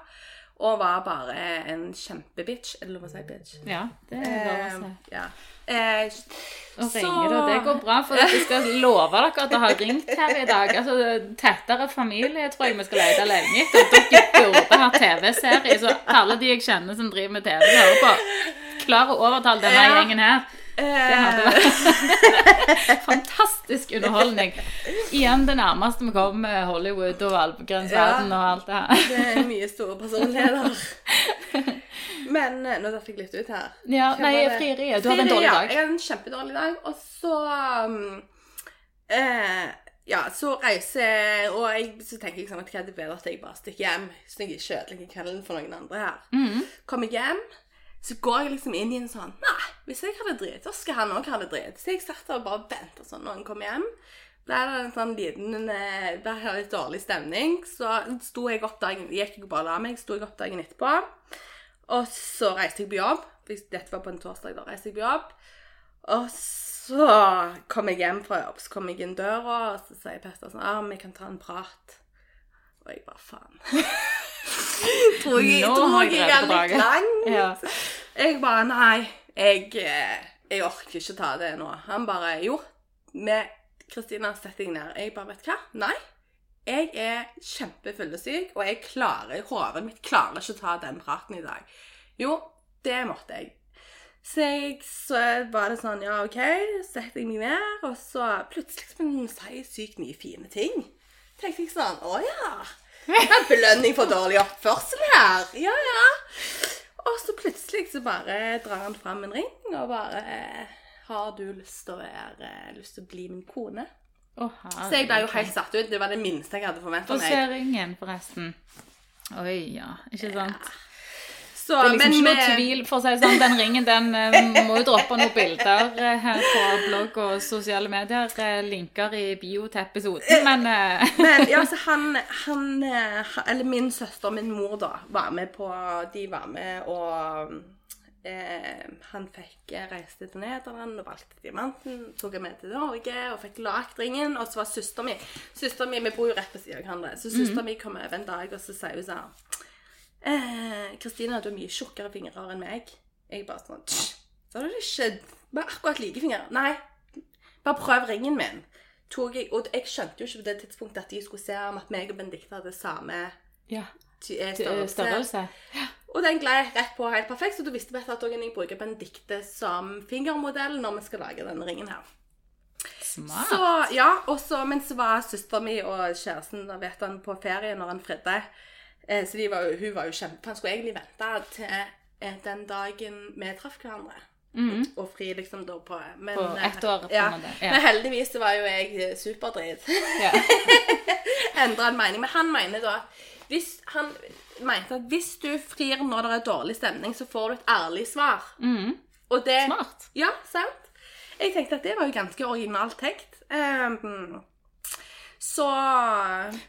Og var bare en kjempebitch. Er det lov å si bitch? Ja, det er lov å si. Um, ja. Eh, Og så- ringer det, det går bra, for jeg skal love dere at det har ringt her i dag. Altså, Tettere familie tror jeg vi skal lete lenge etter. Dere burde ha TV-serie, så alle de jeg kjenner som driver med TV, hører på, klarer å overtale denne Ja. gjengen her. Det hadde eh, vært <laughs> fantastisk underholdning. Igjen det nærmeste vi kommer Hollywood og alpegrensverden og alt det her. det er mye store personligheter. <laughs> Men eh, nå datt jeg litt ut her. Ja, Hva nei, det? frieriet. Du har en dårlig dårlig ja. dag. Jeg hadde en kjempedårlig dag, og så um, eh, Ja, så reiser Og jeg, så tenker jeg sånn at hva er det bedre at jeg bare stikker hjem, så jeg ikke ødelegger kvelden for noen andre her. Mm. Kommer jeg hjem, så går jeg liksom inn i en sånn Nei, hvis jeg hadde dritt, så skal han òg ha det dritt. Så jeg satt og bare venta sånn når han kom hjem. Ble det en sånn liten Ble det litt dårlig stemning. Så sto jeg opp dagen Gikk jeg bare la meg, sto jeg opp dagen etterpå. Og så reiste jeg på jobb. Dette var på en torsdag, da reiste jeg på jobb. Og så kom jeg hjem fra jobb, så kom jeg inn døra, og så sier Petter sånn Ja, vi kan ta en prat. Og jeg bare faen. <laughs> tror jeg, Nå tror jeg jeg er litt lang. Ja. Jeg bare Nei, jeg, eh, jeg orker ikke ta det nå. Han bare Jo, med Kristina, sett deg ned. Jeg bare Vet hva? Nei. Jeg er kjempefyllesyk, og jeg klarer, hodet mitt klarer ikke å ta den praten i dag. Jo, det måtte jeg. Så, jeg, så var det sånn, ja, OK, setter jeg meg ned, og så plutselig sier jeg sykt mye fine ting. Tenkte jeg sånn, å ja. Det er belønning for dårlig oppførsel her. Ja, ja. Og så plutselig så bare drar han fram en ring og bare eh, Har du lyst til å være Lyst til å bli min kone? Å, Så jeg ble jo helt satt ut. Det var det minste jeg hadde forventa Få meg. se ringen, forresten. Oi, ja. Ikke sant? Så, Det er liksom ikke noe tvil, for å si det sånn. Den ringen den eh, må jo droppe noen bilder eh, her på blogg og sosiale medier. eh, Linker i bio til episoden, men <laughs> Men ja, så <laughs> han, han Eller min søster, min mor, da, var med på De var med og eh, Han fikk reiste til Nederland og valgte diamanten. Tok jeg med til Norge og fikk lagt ringen. Og så var søster mi Søster mi, Vi bor jo rett ved siden av hverandre. Så søster mi kom over en dag, og så sier hun sånn eh, Kristina, du har mye tjukkere fingre enn meg. Jeg bare sånn «Tsk, Så har du ikke bare akkurat like fingre. Nei, bare prøv ringen min. Jeg, og jeg skjønte jo ikke på det tidspunktet at de skulle se om at meg og Benedicte hadde samme ja. eh, Størrelse. størrelse. Og den gled rett på helt perfekt, så du visste Petter at jeg bruker Benedicte som fingermodell når vi skal lage denne ringen her. Smart. Så, ja, også, men så var søsteren min og kjæresten da vet han, på ferie når han fridde. Eh, så de var, jo- hun var jo kjempe... Han skulle egentlig vente til eh, den dagen vi traff hverandre. Og fri liksom da på men, På eh, ett år, på Ja. ja. Men heldigvis så var jo jeg superdrit. Ja. <laughs> Endra en mening. Men han mener da at hvis han mente at hvis du frir når det er dårlig stemning, så får du et ærlig svar. Og det, Smart. Ja, sant? Jeg tenkte at det var jo ganske originalt tenkt. Ehm, så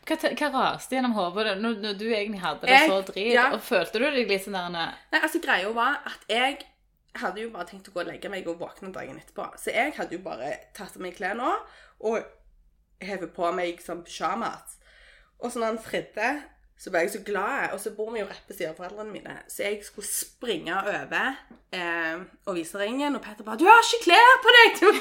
Hva, hva raste gjennom hodet når, når du egentlig hadde det Jeg- så drit? ja. Og følte du deg litt sånn der Nei, altså greia var at jeg hadde jo bare tenkt å gå og legge meg og våkne dagen etterpå. Så jeg hadde jo bare tatt av meg klærne og hevet på meg som pyjamas. Og så når han fridde, så ble jeg så glad. Og så bor vi jo rett ved siden av foreldrene mine. Så jeg skulle springe over eh, og vise ringen, og Petter bare 'Du har ikke klær på deg! Kom,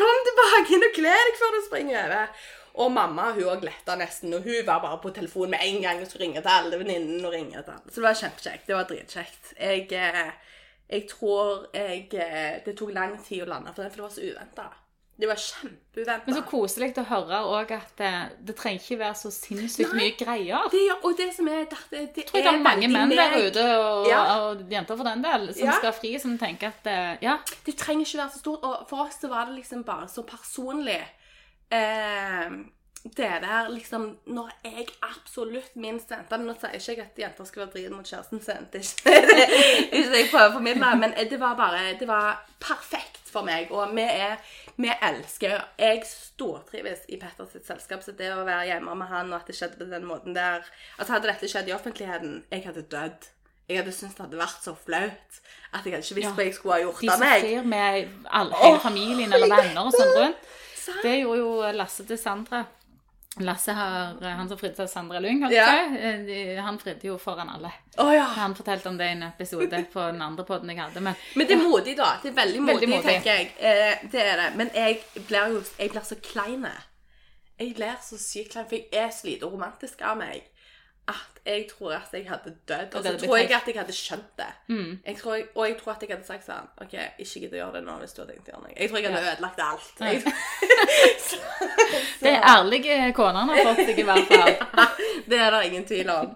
kom tilbake inn og kle deg før du springer over.' Og mamma hun òg letta nesten, og hun var bare på telefonen med en gang og skulle ringe til alle venninnene. og ringe til alle. Så det var kjempekjekt. Det var dritkjekt. Jeg, eh, jeg tror jeg eh, Det tok lang tid å lande for den, for det var så uventa. Det var kjempeuventa. Men så koselig å høre òg at det, det trenger ikke være så sinnssykt Nei. mye greier. Det, og det som er det, det Jeg tror det er mange menn der ute, og, Ja. og jenter for den del, som Ja. skal fri, som tenker at eh, Ja, Det trenger ikke være så stort. Og for oss så var det liksom bare så personlig. Eh, det der liksom Når jeg absolutt minst venta Nå sier ikke jeg at jenter skal være drit mot kjæresten sin. Det er ikke <laughs> ikke jeg prøver å formidle. Men det var bare Det var perfekt for meg. Og vi er Vi elsker Jeg stortrives i Petters selskap. Så det å være hjemme med han, og at det skjedde på den måten der Altså Hadde dette skjedd i offentligheten, jeg hadde dødd. Jeg hadde syntes det hadde vært så flaut at jeg hadde ikke visst Ja. hva jeg skulle ha gjort av meg. de som meg. med all, hele familien eller venner og sånn rundt. Sant. Det gjorde jo Lasse til Sandra. Lasse har, Han som fridde til Sandra Lyng, Ja. eh, han fridde jo foran alle. Oh, ja. Han fortalte om det i en episode på den andre podden jeg hadde. Men Men det er modig, da. Det er veldig modig, Veldig modig. tenker jeg. Eh, det er det. Men jeg blir jo jeg blir så klein. Jeg blir så sykt klein, for jeg er så lite romantisk av meg jeg tror at jeg hadde dødd. Og så tror jeg at jeg hadde skjønt det. Jeg tror, og jeg tror at jeg hadde sagt sånn OK, ikke gidd å gjøre det nå hvis du har tenkt å gjøre noe. Jeg tror jeg hadde ødelagt alt. Jeg, <laughs> <laughs> det er ærlige koner han har fått seg, i hvert fall. <laughs> det er det ingen tvil om.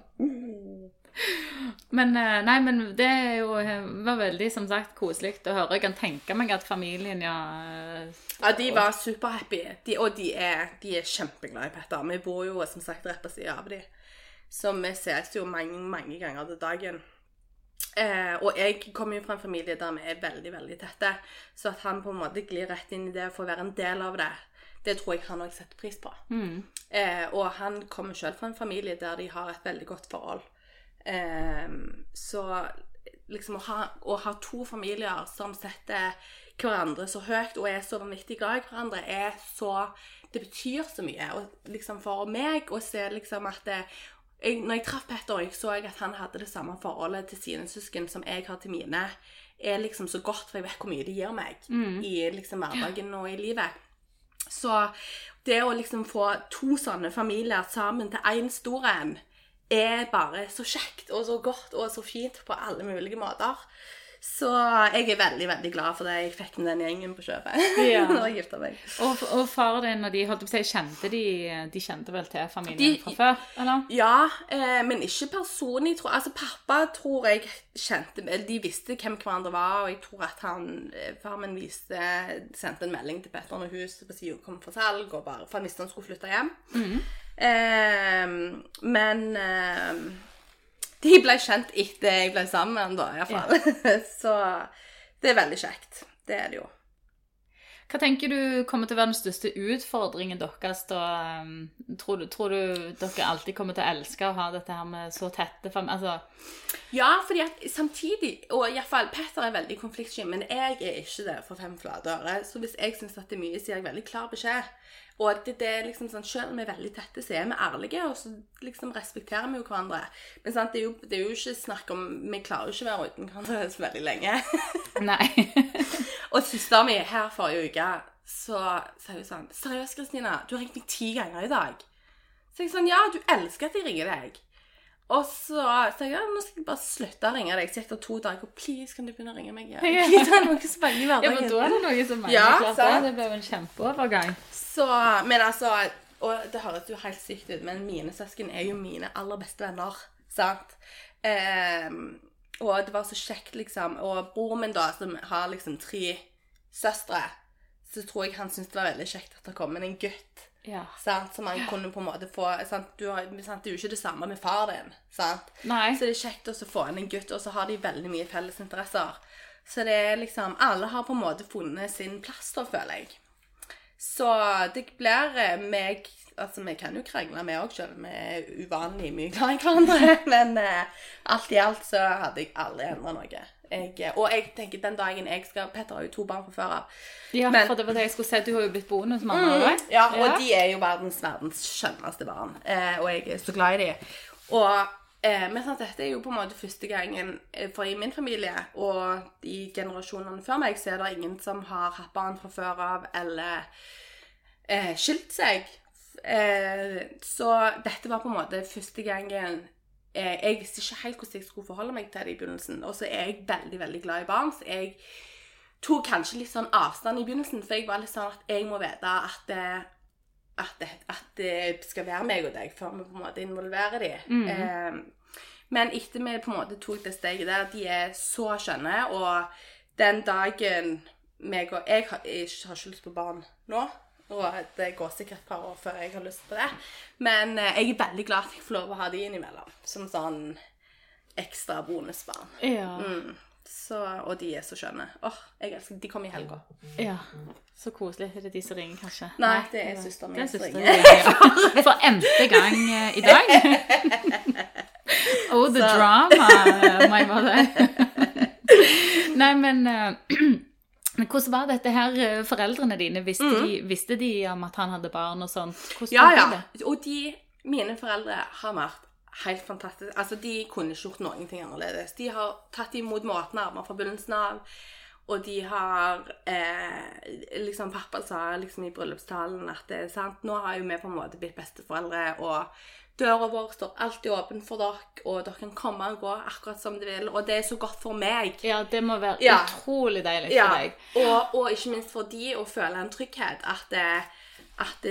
Men eh, nei, men det er jo, eh, var veldig som sagt koselig å høre. Jeg kan tenke meg at familien, ja eh, Ja, de var superhappy. De, og de er, de er kjempeglade i Petter. Vi bor jo som sagt rett på siden av dem. Så vi ses jo mange, mange ganger til dagen. Eh, og jeg kommer jo fra en familie der vi er veldig, veldig tette. Så at han på en måte glir rett inn i det og får være en del av det, det tror jeg han òg setter pris på. Eh, og han kommer sjøl fra en familie der de har et veldig godt forhold. Eh, så liksom å ha, å ha to familier som setter hverandre så høyt og er så vanvittig glad i hverandre, er så det betyr så mye og liksom for meg å se liksom at det, jeg, Når jeg traff Petter, jeg så jeg at han hadde det samme forholdet til sine søsken som jeg har til mine, er liksom så godt, for jeg vet hvor mye det gir meg i liksom hverdagen og i livet. Så det å liksom få to sånne familier sammen til én stor en, er bare så kjekt og så godt og så fint på alle mulige måter. Så jeg er veldig, veldig glad for det jeg fikk med den gjengen på kjøpet Ja. <laughs> når jeg gifta meg. Og, og far din og de holdt på å si, kjente de, de kjente vel til familien De- fra før, eller? Ja, eh, men ikke personlig, tror. Altså, pappa tror jeg kjente eller De visste hvem hverandre var, og jeg tror at han eh, Far min viste sendte en melding til Petter når huset på sida kom for salg, og bare, for han visste han skulle flytte hjem. Eh, men eh, de ble kjent etter jeg ble sammen med han, da, iallfall. <laughs> Så det er veldig kjekt. Det er det jo. Hva tenker du kommer til å være den største utfordringen deres da? um, Tror du, tror du dere alltid kommer til å elske å ha dette her med så tette familier? Altså, Ja, fordi at samtidig, og iallfall Petter er veldig konfliktsky, men jeg er ikke det for fem flate øre. Så hvis jeg syns det er mye, så gir jeg veldig klar beskjed. Og det, det er liksom sånn, Selv om vi er veldig tette, så er vi ærlige, og så liksom respekterer vi jo hverandre. Men sant, det, er jo, det er jo ikke snakk om Vi klarer jo ikke å være uten hverandre <laughs> så veldig lenge. <laughs> nei. <laughs> og søstera mi her forrige uke, så sa hun sånn 'Seriøst, Kristina, du har ringt meg ti ganger i dag.' Så jeg sånn 'Ja, du elsker at jeg ringer deg.' Og så sa jeg ja, nå skal jeg bare slutte å ringe deg. Så etter to dager please, kan du begynne å ringe meg igjen? <laughs> Ja. Please, det er noe som i Ja, men da er det noe som er Ja, klart. sant. Det, det blir jo en kjempeovergang. Så, men altså, og det høres jo helt sykt ut, men mine søsken er jo mine aller beste venner, sant? Um, og det var så kjekt, liksom. Og broren min, da, som har liksom tre søstre, så tror jeg han syntes det var veldig kjekt at det kom en gutt. Ja. Som han kunne på en måte få sant? Du har, sant? Det er jo ikke det samme med far din. Sant? Nei. Så det er kjekt å få inn en gutt, og så har de veldig mye felles interesser. Så det er liksom Alle har på en måte funnet sin plass, da, føler jeg. Så det blir eh, meg Altså, vi kan jo krangle, vi òg, selv om vi er uvanlig mye glad i hverandre. <laughs> Men eh, alt i alt så hadde jeg aldri endra noe. Jeg, og jeg tenker den dagen jeg skal Petter har jo to barn fra før av. Ja, Men- for det var det jeg skulle si. Du har jo blitt bonusmamma, mm. Ja, og de er jo verdens verdens skjønneste barn. Eh, og jeg er så glad i dem. Og eh, men sant, dette er jo på en måte første gangen eh, For i min familie og i generasjonene før meg, så er det ingen som har hatt barn fra før av eller eh, skilt seg. Eh, så dette var på en måte første gangen Jeg visste ikke helt hvordan jeg skulle forholde meg til det i begynnelsen. Og så er jeg veldig, veldig glad i barn, så jeg tok kanskje litt sånn avstand i begynnelsen, for jeg var litt sånn at jeg må vite at det, at at det skal være meg og deg før vi på en måte involverer de. Eh, men etter vi på en måte tok det steget der, de er så skjønne, og den dagen meg og Jeg har, jeg har ikke lyst på barn nå. Og det går sikkert et par år før jeg har lyst på det. Men eh, jeg er veldig glad at jeg får lov å ha de innimellom. Som sånn ekstra bonusbarn. Ja. Mm. Så, og de er så skjønne. Åh, jeg elsker De kommer i helga. ja. Så koselig. Er det de som ringer, kanskje? Nei, det er søsteren min som ringer. ja. For n-te gang eh, i dag. Oh, the Så- drama, my bare si. Nei, men eh, men hvordan var dette her, eh, foreldrene dine? Visste, de, visste de om at han hadde barn og sånt? Hvordan Mm. Ja, ja. det? Og de, mine foreldre har vært helt fantastiske. Altså, de kunne ikke gjort noen ting annerledes. De har tatt imot åpne armer fra begynnelsen av. Og de har eh, liksom Pappa sa liksom i bryllupstalen at det er sant, nå har jo vi på en måte blitt besteforeldre, og døra vår står alltid åpen for dere, og dere kan komme og gå akkurat som dere vil, og det er så godt for meg. Ja, det må være Ja. utrolig deilig Ja, for deg. og, og ikke minst for de å føle en trygghet. At, det, at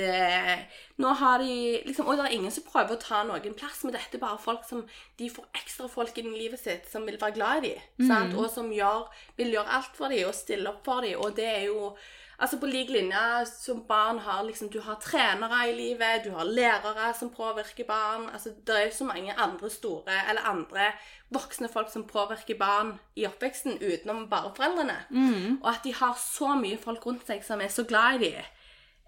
nå har de liksom, Og det er ingen som prøver å ta noen plass, men dette er bare folk som de får ekstra folk inn i livet sitt som vil være glad i dem. mm. Og som gjør, vil gjøre alt for dem og stille opp for dem. Og det er jo Altså På lik linje som barn har liksom, Du har trenere i livet, du har lærere som påvirker barn. altså Det er jo så mange andre store, eller andre voksne folk som påvirker barn i oppveksten utenom bare foreldrene. Og at de har så mye folk rundt seg som er så glad i dem.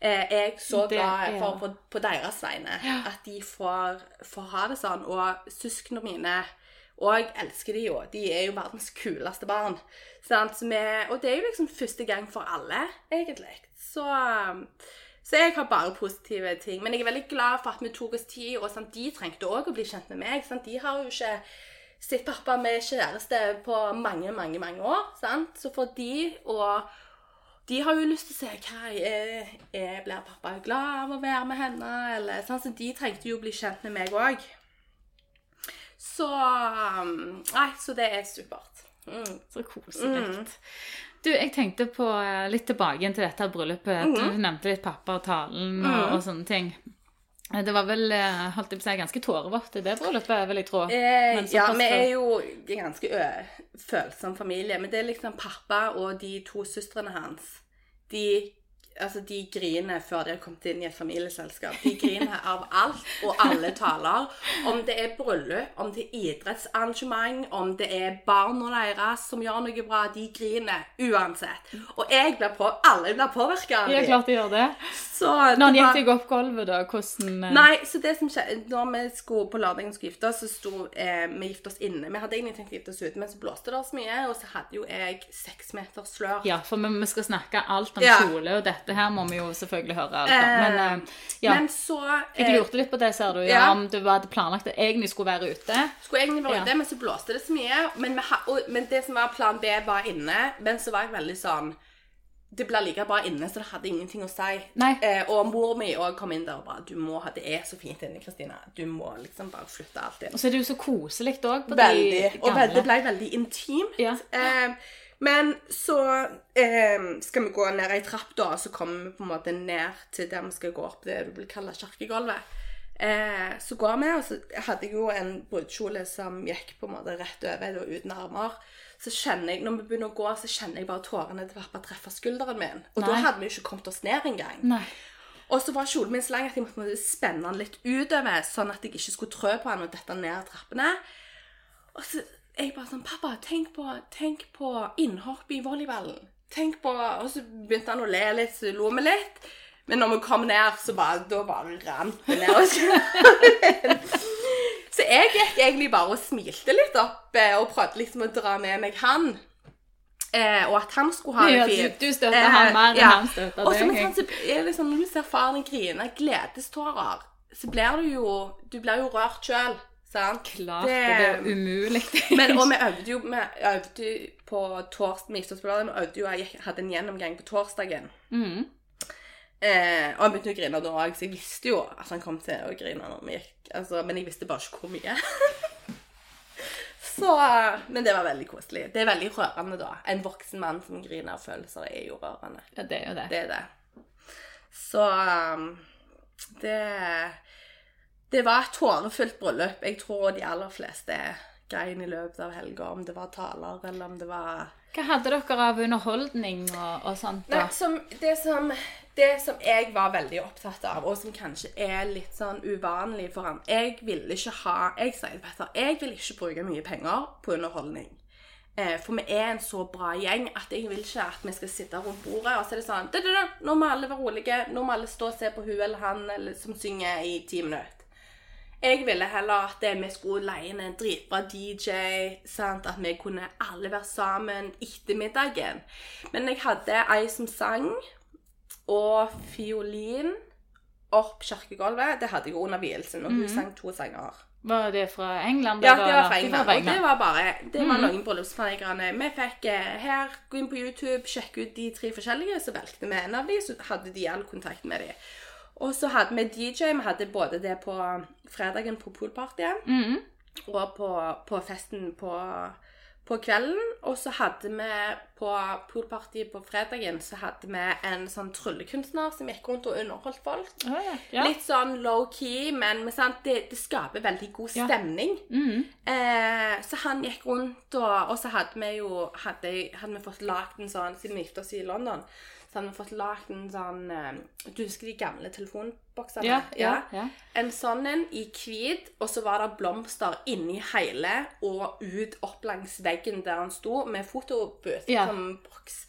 Eh, er jeg så glad ja. for på, på deres vegne. At de får, får ha det sånn. Og søsknene mine og jeg elsker de jo. De er jo verdens kuleste barn. Vi, og det er jo liksom første gang for alle, egentlig. Så, Så jeg har bare positive ting. Men jeg er veldig glad for at vi tok oss tid, og sant, de trengte òg å bli kjent med meg. Sant? De har jo ikke sett pappa med kjæreste på mange, mange, mange år. Sant? Så for de og de har jo lyst til å se hva jeg, er, Blir pappa glad av å være med henne? Eller, sant? Så de trengte jo å bli kjent med meg òg. Så um, Nei, så det er supert. Mm. Så koselig. Du, jeg tenkte på eh, litt tilbake til dette bryllupet. Mm. Du nevnte litt pappa og talen og, og sånne ting. Eh, Det var vel eh, holdt jeg på å si, ganske tårevått i det bryllupet, vil jeg tro. Eh, ja, vi er jo en ganske ø, følsom familie. Men det er liksom pappa og de to søstrene hans. De, altså, de griner før de har kommet inn i et familieselskap. De griner av alt og alle taler. Om det er bryllup, om det er idrettsarrangement, om det er barna deres som gjør noe bra. De griner uansett. Og jeg blir på, alle blir påvirka av Ja, klart de gjør det. Så Når gikk deg opp gulvet, da, hvordan eh, Nei, så det som skjedde Når vi skulle på lørdagen skulle gifte oss, så sto eh, vi gifte oss inne. Vi hadde egentlig tenkt å gifte oss ute, men så blåste det så mye, og så hadde jo jeg seks meter slør. Ja, for vi, vi skal snakke alt om Ja. kjole, og dette her må vi jo selvfølgelig høre alt om. Men Eh, eh, ja, Men så jeg eh, lurte litt på det, ser du. Ja, ja. Om du hadde planlagt at egentlig skulle være ute. skulle egentlig være ute, men så blåste det så mye. Men, ha, og, men det som var plan B, var inne. Men så var jeg veldig sånn Det blir like bra inne, så det hadde ingenting å si. Eh, og mor mi òg kom inn der og bare Du må ha Det er så fint inne, Kristina. Du må liksom bare flytte alt inn. Og så er det jo så koselig òg Veldig. Og det ble veldig intimt. Ja. Eh, men så eh, skal vi gå ned ei trapp, da, og så kommer vi på en måte ned til der vi skal gå opp det du vil kalle kirkegulvet. Eh, så går vi, og så hadde jeg jo en brudekjole som gikk på en måte rett over, og uten armer. Så kjenner jeg, når vi begynner å gå, så kjenner jeg bare tårene til pappa treffe skulderen min. Og da hadde vi jo ikke kommet oss ned engang. Nei. Og så var kjolen min så lang at jeg måtte spenne den litt utover, sånn at jeg ikke skulle trø på den og dette ned trappene. Og så jeg bare sånn Pappa, tenk på, tenk på innhopp i volleyballen. Tenk på Og så begynte han å le litt, så lo vi litt. Men når vi kom ned, så bare, da bare rant det ned. <laughs> så jeg gikk egentlig bare og smilte litt opp eh, og prøvde liksom å dra med meg han. Eh, og at han skulle ha det fint. du støtter han mer enn ja. han støtter Og deg. sånn, så er sånn, Når du ser faren din grine gledestårer, så blir du jo Du blir jo rørt sjøl. Sant? Klart det, det er umulig. <laughs> Men, og vi <laughs> øvde jo vi øvde på torsdag, vi øvde jo, jeg hadde en gjennomgang på torsdagen. Mm. Eh, og han begynte å grine da òg, så jeg visste jo at han kom til å grine når vi gikk. Altså, men jeg visste bare ikke hvor mye. <laughs> så, Men det var veldig koselig. Det er veldig rørende, da. En voksen mann som griner av følelser, er jo rørende. Ja, det er jo det. Det er det. Så um, det Det var et tårefullt bryllup. Jeg tror de aller fleste grein i løpet av helga, om det var taler eller om det var Hva hadde dere av underholdning og, og sånt? Nei, da? som, det, som, det som jeg var veldig opptatt av, og som kanskje er litt sånn uvanlig for han Jeg ville ikke ha Jeg sier til Petter, jeg vil ikke bruke mye penger på underholdning. Eh, for vi er en så bra gjeng at jeg vil ikke at vi skal sitte rundt bordet og så er det sånn «Du, du, du, Nå må alle være rolige. Nå må alle stå og se på hun eller han eller, som synger i ti minutter. Jeg ville heller at vi skulle leie inn en dritbra DJ. Sant? At vi kunne alle være sammen etter middagen. Men jeg hadde ei som sang, og fiolin opp kirkegulvet. Det hadde jeg under vielsen, og hun sang to sanger. Var det fra England? Ja, det var fra England. Og det var bare Det var Mhm. noen bryllupsplanleggerne. Vi fikk eh, her, gå inn på YouTube, sjekke ut de tre forskjellige, så valgte vi en av de, så hadde de all kontakt med de. Og så hadde vi DJ. Vi hadde både det på fredagen på poolpartyet Mhm. og på, på festen på, på kvelden. Og så hadde vi på poolpartyet på fredagen så hadde vi en sånn tryllekunstner som gikk rundt og underholdt folk. Å, ja. Ja. Litt sånn low-key, men sant, det, det skaper veldig god Ja. stemning. -hmm. Eh, så han gikk rundt, og, og så hadde vi jo hadde, hadde vi fått lagd en sånn Siden vi gifta oss i London, så hadde vi fått lagd en sånn eh, Du husker de gamle telefonboksene? Ja, ja, ja. En sånn en i hvit, og så var det blomster inni hele og ut opp langs veggen der han sto, med fotobooth som boks.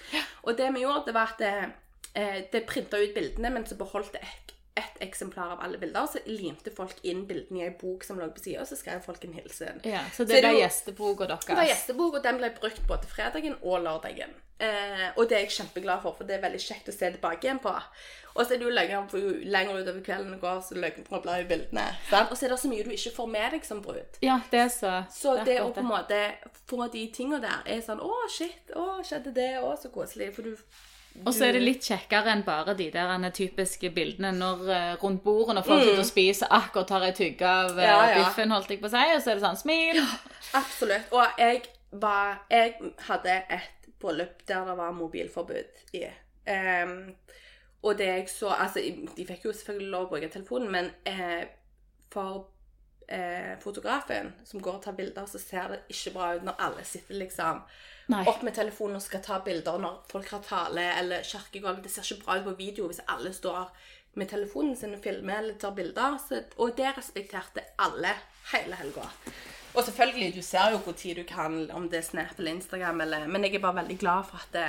Og det vi gjorde, det var at det, eh, det printa ut bildene, men så beholdt det ett eksemplar av alle bilder, så limte folk inn bildene i ei bok som lå på sida, og så skrev folk en hilsen. Ja, så det så det var gjesteboka deres. Det var gjestebok, og den ble brukt både fredagen og lørdagen. Eh, og det er jeg kjempeglad for, for det er veldig kjekt å se tilbake igjen på. Og så er det jo lenger, for jo lenger utover kvelden det går, så løgner blar i bildene. Sant? Og så er det så mye du ikke får med deg som brud. Ja, det er så Så det å på en måte få de tingene der er sånn Å, shit. Å, skjedde det? Å, så koselig. For du Og så er det litt kjekkere enn bare de der typiske bildene når uh, rundt bordet når folk sitter og spiser, akkurat har ei tygge av Mm. Ja, ja. biffen, holdt jeg på å si, og så er det sånn smil. Absolutt. Og jeg var Jeg hadde et bryllup der det var mobilforbud i. Um, og det jeg så Altså, de fikk jo selvfølgelig lov å bruke telefonen, men uh, for fotografen som går og tar bilder, så ser det ikke bra ut når alle sitter liksom Nei. opp med telefonen og skal ta bilder når folk har tale eller kirkegulv. Det ser ikke bra ut på video hvis alle står med telefonen sin og filmer eller tar bilder. Så, og det respekterte alle hele helga. Og selvfølgelig, du ser jo hvor tid du kan, om det er Snap eller Instagram, eller Men jeg er bare veldig glad for at, det,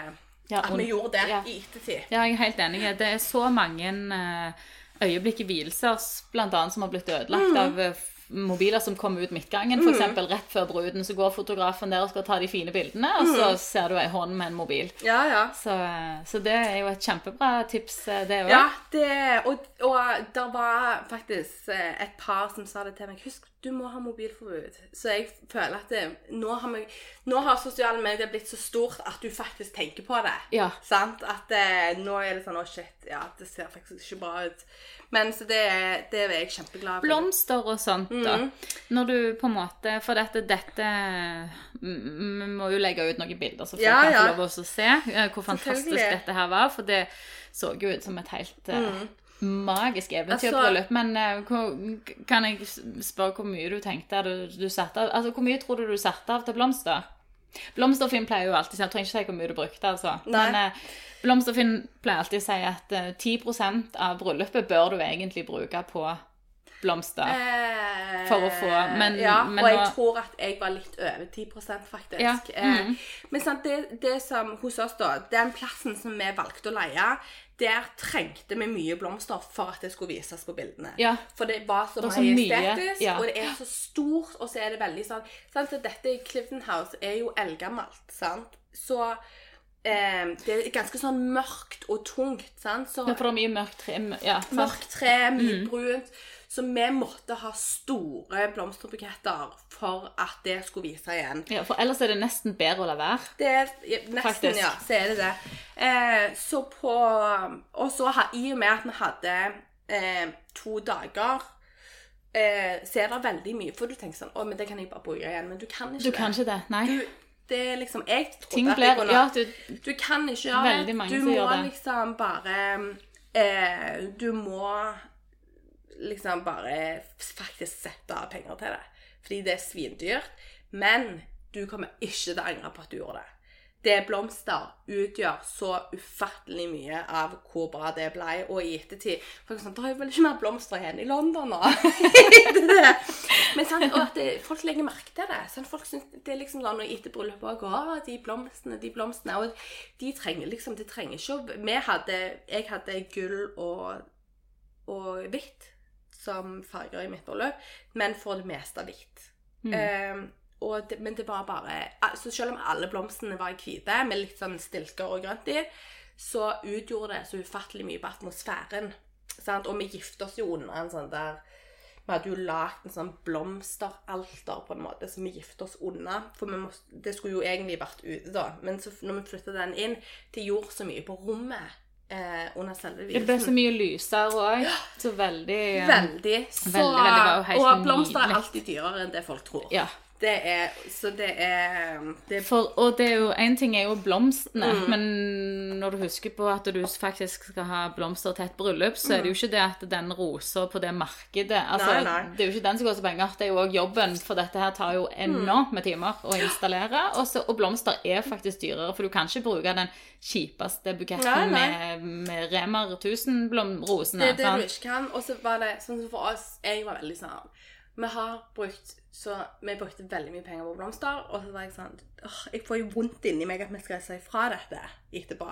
Ja, at vi gjorde det ja. i ettertid. Ja, jeg er helt enig. Det er så mange eh, øyeblikk i vielser annet som har blitt ødelagt Mm. av eh, mobiler som kommer ut midtgangen. For eksempel rett før bruden så går fotografen der og skal ta de fine bildene, og Mm. så ser du ei hånd med en mobil. Ja, ja. Så, eh, så det er jo et kjempebra tips, eh, det òg. Ja, det, og, og det var faktisk eh, et par som sa det til meg. Husk, du må ha mobilforbud. Så jeg føler at det, nå, har vi, nå har sosiale medier blitt så stort at du faktisk tenker på det. Ja. Sant? At eh, nå er det sånn Å, shit. Ja, det ser faktisk ikke bra ut. Men så det, det er jeg kjempeglad for. Blomster og sånt, da. Mm. Når du på en måte For dette, dette mm, Vi må jo legge ut noen bilder, så folk Ja, kan få lov å se eh, hvor fantastisk Mm. dette her var. For det så jo ut som et helt mm. magisk eventyrbryllup. Altså- Men eh, hvor, kan jeg spørre hvor mye du tenkte du, du satte av Altså, hvor mye tror du du satte av til blomster? Blomsterfinn pleier jo alltid å si Jeg trenger ikke si hvor mye du brukte, altså. Nei. Men eh, Blomsterfinn pleier alltid å si at eh, 10% av bryllupet bør du egentlig bruke på blomster. Eh, For å få- men- Ja, men og jeg nå- tror at jeg var litt over 10 faktisk. Ja, mm. Men sant, det, det som hos oss, da, den plassen som vi valgte å leie, der trengte vi mye blomster for at det skulle vises på bildene. Ja. For det var så Det var så majestetisk, ja. og det er så stort, og så er det veldig sånn sant, Dette i Clifton House er jo eldgammelt, sant? Så eh, det er ganske sånn mørkt og tungt, sant? Så Ja, for det er mye mørkt tre Ja, mørkt tre, mye Mm. brunt. Så vi måtte ha store blomsterbuketter for at det skulle vise igjen. Ja, for ellers er det nesten bedre å la være. Det er ja, nesten, Faktisk. ja, så er det det. Eh, så på Og så i og med at vi hadde eh, to dager eh, så er det veldig mye For du tenker sånn Å, men det kan jeg bare bruke igjen. Men du kan ikke Du det. kan ikke det. Nei. Du, det er liksom Jeg trodde ble, at jeg kunne Ja, du Du kan ikke gjøre det. Du må liksom bare eh, Du må liksom bare faktisk sette av penger til det. Fordi det er svindyrt. Men du kommer ikke til å angre på at du gjorde det. Det blomster utgjør så ufattelig mye av hvor bra det ble. Og i ettertid folk er sånn, Det er jo vel ikke mer blomster igjen i London nå? <laughs> Er. Men sant, og at det, folk legger merke til det. Sant? Folk synes det er liksom sånn, etter bryllupet også, de blomstene, de blomstene. Og de trenger liksom Det trenger ikke å Vi hadde Jeg hadde gull og, og hvitt som farger i mitt bryllup, men for det meste hvitt. Eh, og det, men det var bare altså Selv om alle blomstene var hvite, med litt sånn stilker og grønt i, så utgjorde det så ufattelig mye på atmosfæren. Sant? Og vi gifte oss jo under en sånn der Vi hadde jo lagd en sånn blomsteralter på en måte, som vi gifte oss unna. For måtte, det skulle jo egentlig vært ute, da. Men så, når vi flytta den inn, det gjorde så mye på rommet eh, under selve Det ble så mye lysere òg. Så veldig ja. Veldig. Så, Veldig, veldig, var og blomster er alltid dyrere enn det folk tror. Ja. Det er Så det er det, For, og det er jo, en ting er jo blomstene, Mm. men når du husker på at du faktisk skal ha blomster til et bryllup, så er det jo ikke det at den rosa på det markedet altså, Mm. Nei, nei. Det er jo ikke den som går til penger, det er jo òg jobben, for dette her tar jo enormt med timer å installere. Også, og blomster er faktisk dyrere, for du kan ikke bruke den kjipeste buketten Nei, med, med Remer 1000-rosene. det er det du ikke kan. Og så var det sånn som for oss Jeg var veldig sånn Vi har brukt så Vi brukte veldig mye penger på blomster, og så var jeg sånn åh, Jeg får jo vondt inni meg at vi skal si fra dette etterpå.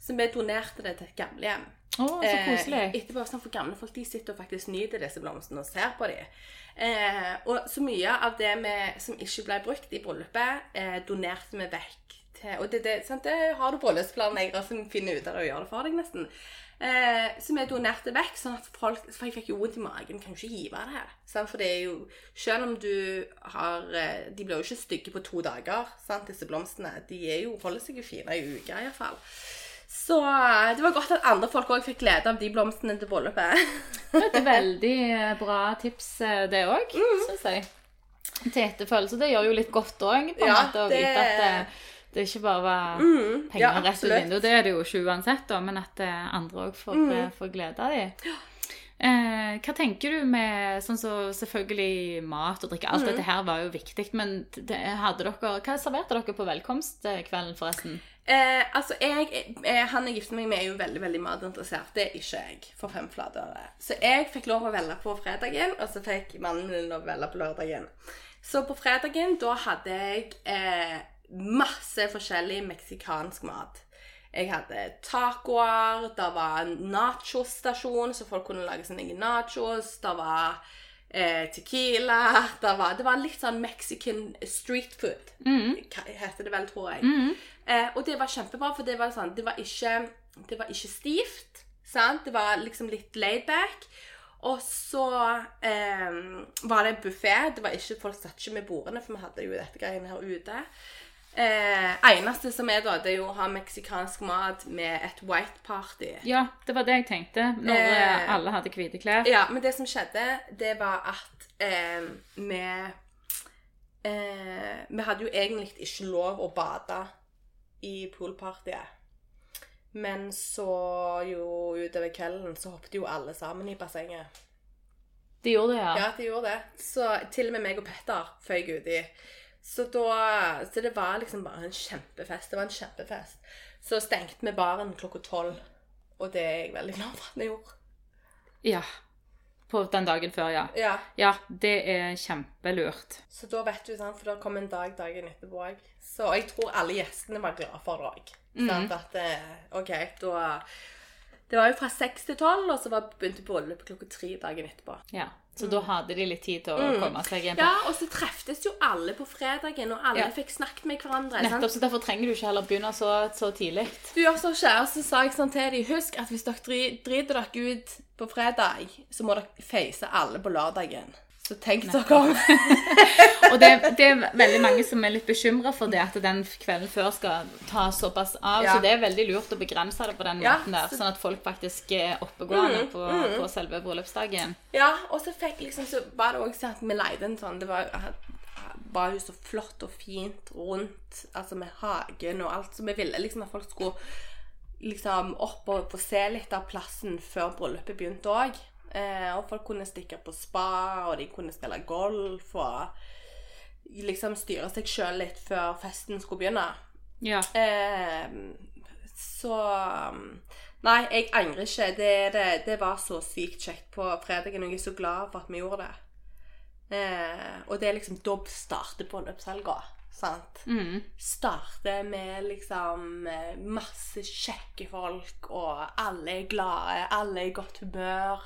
Så vi donerte det til et gamlehjem. Oh, så koselig. Eh, etterpå, sånn, for gamle folk de sitter og faktisk nyter disse blomstene og ser på dem. Eh, og så mye av det vi, som ikke ble brukt i bryllupet, eh, donerte vi vekk til Og det, det, sant, det har du bryllupsplanleggere som finner ut av å gjøre det for deg, nesten. Eh, som jeg donerte vekk, sånn at folk For jeg fikk jo vondt i magen. Kan jo ikke hive det her. Sant? For det er jo Selv om du har eh, De blir jo ikke stygge på to dager, sant, disse blomstene. De er jo, holder seg jo fine i uka, iallfall. Så eh, det var godt at andre folk òg fikk glede av de blomstene til bryllupet. Det et veldig eh, bra tips, det òg, Mm. syns jeg. Til etterfølgelse. Det gjør jo litt godt òg, på en Ja, måte, å det- vite at det, er ikke bare Mm, penger ja, rett ut vinduet. Det er det jo ikke uansett, da, men at eh, andre òg får, Mm. eh, får glede av dem. Eh, hva tenker du med sånn så selvfølgelig mat og drikke? Mm. Alt dette her var jo viktig, men det, hadde dere, hva serverte dere på velkomstkvelden, forresten? Eh, altså, jeg, eh, Han jeg gifter meg med, er jo veldig veldig matinteressert. Det er ikke jeg, for fem flate øre. Så jeg fikk lov å velge på fredagen, og så fikk mannen min lov å velge på lørdagen. Så på fredagen, da hadde jeg eh, masse forskjellig meksikansk mat. Jeg hadde tacoer, det var en nachostasjon, så folk kunne lage sine egne nachos. Det var eh, tequila. Det var, det var litt sånn Mexican street food, mm. heter det vel, tror jeg. Eh, og det var kjempebra, for det var, sånn, det var, ikke, det var ikke stivt. Sant? Det var liksom litt laid back. Og så eh, var det buffé. Det var ikke, folk satt ikke med bordene, for vi hadde jo dette greiene her ute. Eh, eneste som er da, det er jo å ha meksikansk mat med et white party. Ja, det var det jeg tenkte, når Eh, eh, alle hadde hvite klær. Ja, men det som skjedde, det var at eh, vi eh, Vi hadde jo egentlig ikke lov å bade i poolpartyet. Men så jo utover kvelden så hoppet jo alle sammen i bassenget. De gjorde det, ja. Ja, de gjorde det. Så til og med meg og Petter føyk uti. Så da Så det var liksom bare en kjempefest. Det var en kjempefest. Så stengte vi baren klokka tolv. Og det er jeg veldig glad for at vi gjorde. Ja. På den dagen før, ja. Ja. Ja, det er kjempelurt. Så da vet du, sant, for det kom en dag dagen etterpå òg. Så jeg tror alle gjestene var glade for det òg. At det, OK, da Det var jo fra seks til tolv, og så var begynte bryllupet klokka tre dagen etterpå. Ja. Så da hadde de litt tid til å komme seg hjem. Mm. Ja, og så treftes jo alle på fredagen, og alle Ja. fikk snakket med hverandre. Nettopp, sant? så Derfor trenger du ikke heller begynne så, så tidlig. Du gjør så ikke, og så sa jeg sånn til dem Husk at hvis dere dri- driter dere ut på fredag, så må dere face alle på lørdagen. Så tenk dere om. <laughs> Og det, det er veldig mange som er litt bekymra for det at den kvelden før skal ta såpass av. Ja. Så det er veldig lurt å begrense det på den Ja, måten der, sånn at folk faktisk er oppegående Mm, på, på selve bryllupsdagen. Ja, og så fikk liksom, så var det også sånn at vi leide en sånn Det var, jo så flott og fint rundt, altså med hagen og alt. Så vi ville liksom at folk skulle liksom opp og få se litt av plassen før bryllupet begynte òg. Eh, og folk kunne stikke på spa, og de kunne spille golf og liksom styre seg sjøl litt før festen skulle begynne. Ja. Eh, så Nei, jeg angrer ikke. Det, det, det var så sykt kjekt på fredagen, og jeg er så glad for at vi gjorde det. Eh, og det er liksom Da starter bryllupshelga. Sant? Mm. Starter med liksom eh, masse kjekke folk, og alle er glade, alle er i godt humør.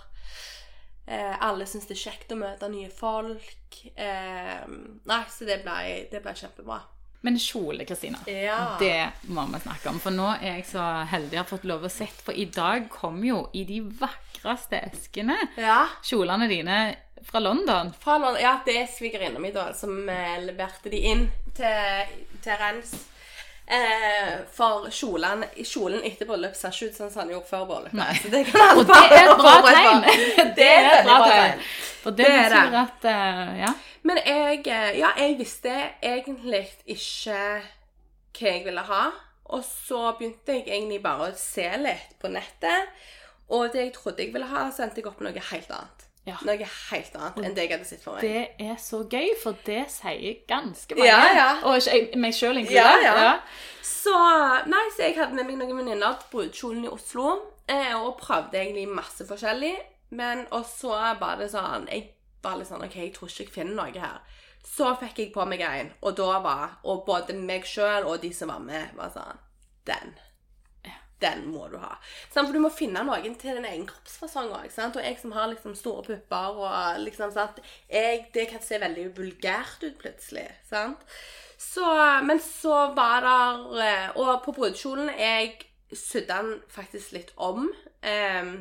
Eh, alle syns det er kjekt å møte nye folk. Eh, nei, så det ble, det ble kjempebra. Men kjole, Kristina. Ja. Det må vi snakke om. For nå er jeg så heldig jeg har fått lov å sett. For i dag kom jo i de vakreste eskene Ja. kjolene dine fra London. Fra London, ja, det er svigerinna mi da, som eh, leverte de inn til, til Rens. Eh, for kjolen, kjolen etter bryllup ser ikke ut sånn som den gjorde før bryllupet. Så det kan alle Og det er et bra tegn. <laughs> Det er et bra tegn. For det, Det det. betyr at uh, Ja. Men jeg, eh, ja, jeg visste egentlig ikke hva jeg ville ha. Og så begynte jeg egentlig bare å se litt på nettet. Og det jeg trodde jeg ville ha, så endte jeg opp noe helt annet. Ja. Noe helt annet enn det jeg hadde sett for meg. Det er så gøy, for det sier ganske mange. Ja, ja. Og ikke meg sjøl inkludert. Ja, ja. Så, nei, så jeg hadde med meg noen venninner til brudekjolen i Oslo, eh, og prøvde egentlig masse forskjellig. Men og så var det sånn Jeg var litt sånn OK, jeg tror ikke jeg finner noe her. Så fikk jeg på meg en, og da var Og både meg sjøl og de som var med, var sånn Den. Den må du ha. For du må finne noen til din egen kroppsfasong òg. Og jeg som har liksom store pupper og liksom sant? Jeg, Det kan se veldig vulgært ut plutselig. sant? Så, men så var der eh, Og på brudekjolen Jeg sydde den faktisk litt om. Eh,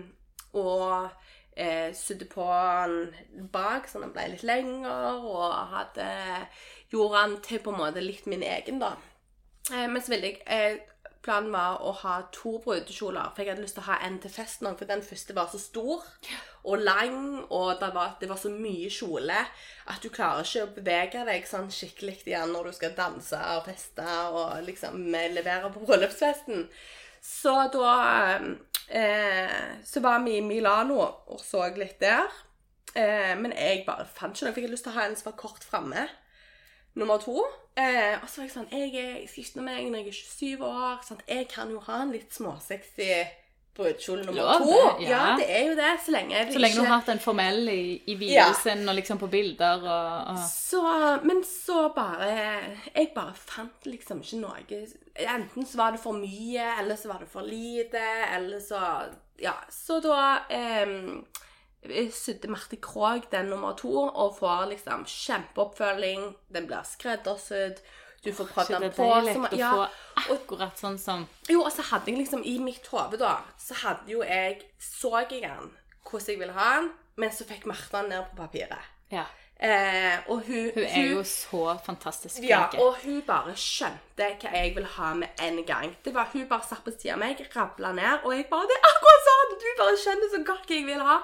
og eh, sydde på den bak, så den ble litt lengre. Og hadde, gjorde den til på en måte litt min egen, da. Eh, men så ville jeg Planen var å ha to brudekjoler, for jeg hadde lyst til å ha en til festen òg. For den første var så stor og lang, og det var, det var så mye kjole at du klarer ikke å bevege deg sånn skikkelig igjen når du skal danse og feste og liksom levere på bryllupsfesten. Så da eh, Så var vi i Milano og så litt der. Eh, men jeg bare fant ikke noe. Jeg fikk lyst til å ha en som var kort framme. Nummer to. Eh, og så var jeg sånn Jeg, er, jeg skal gifte meg når jeg er 27 år. Sant? Jeg kan jo ha en litt småsexy brudekjole nummer Lov to. det, ja. ja. det er jo det. Så lenge Så lenge du har hatt en formell i, i vielsen og liksom på bilder og, og så, Men så bare Jeg bare fant liksom ikke noe Enten så var det for mye, eller så var det for lite, eller så Ja. Så da eh, sydde Marte Krogh den nummer to, og får liksom kjempeoppfølging. Den blir skreddersydd. Du får prøvd den det på. som- å ja, få akkurat sånn som jo, og så hadde jeg liksom i mitt hode, da, så hadde jo jeg Så jeg den hvordan jeg ville ha den, men så fikk Marte den ned på papiret. Ja. Eh, og hun, Hun er jo så fantastisk flink. ja, og hun bare skjønte hva jeg ville ha med en gang. Det var Hun bare satt på siden av meg, rabla ned, og jeg bare Det er akkurat sånn! Du bare skjønner så godt hva jeg vil ha.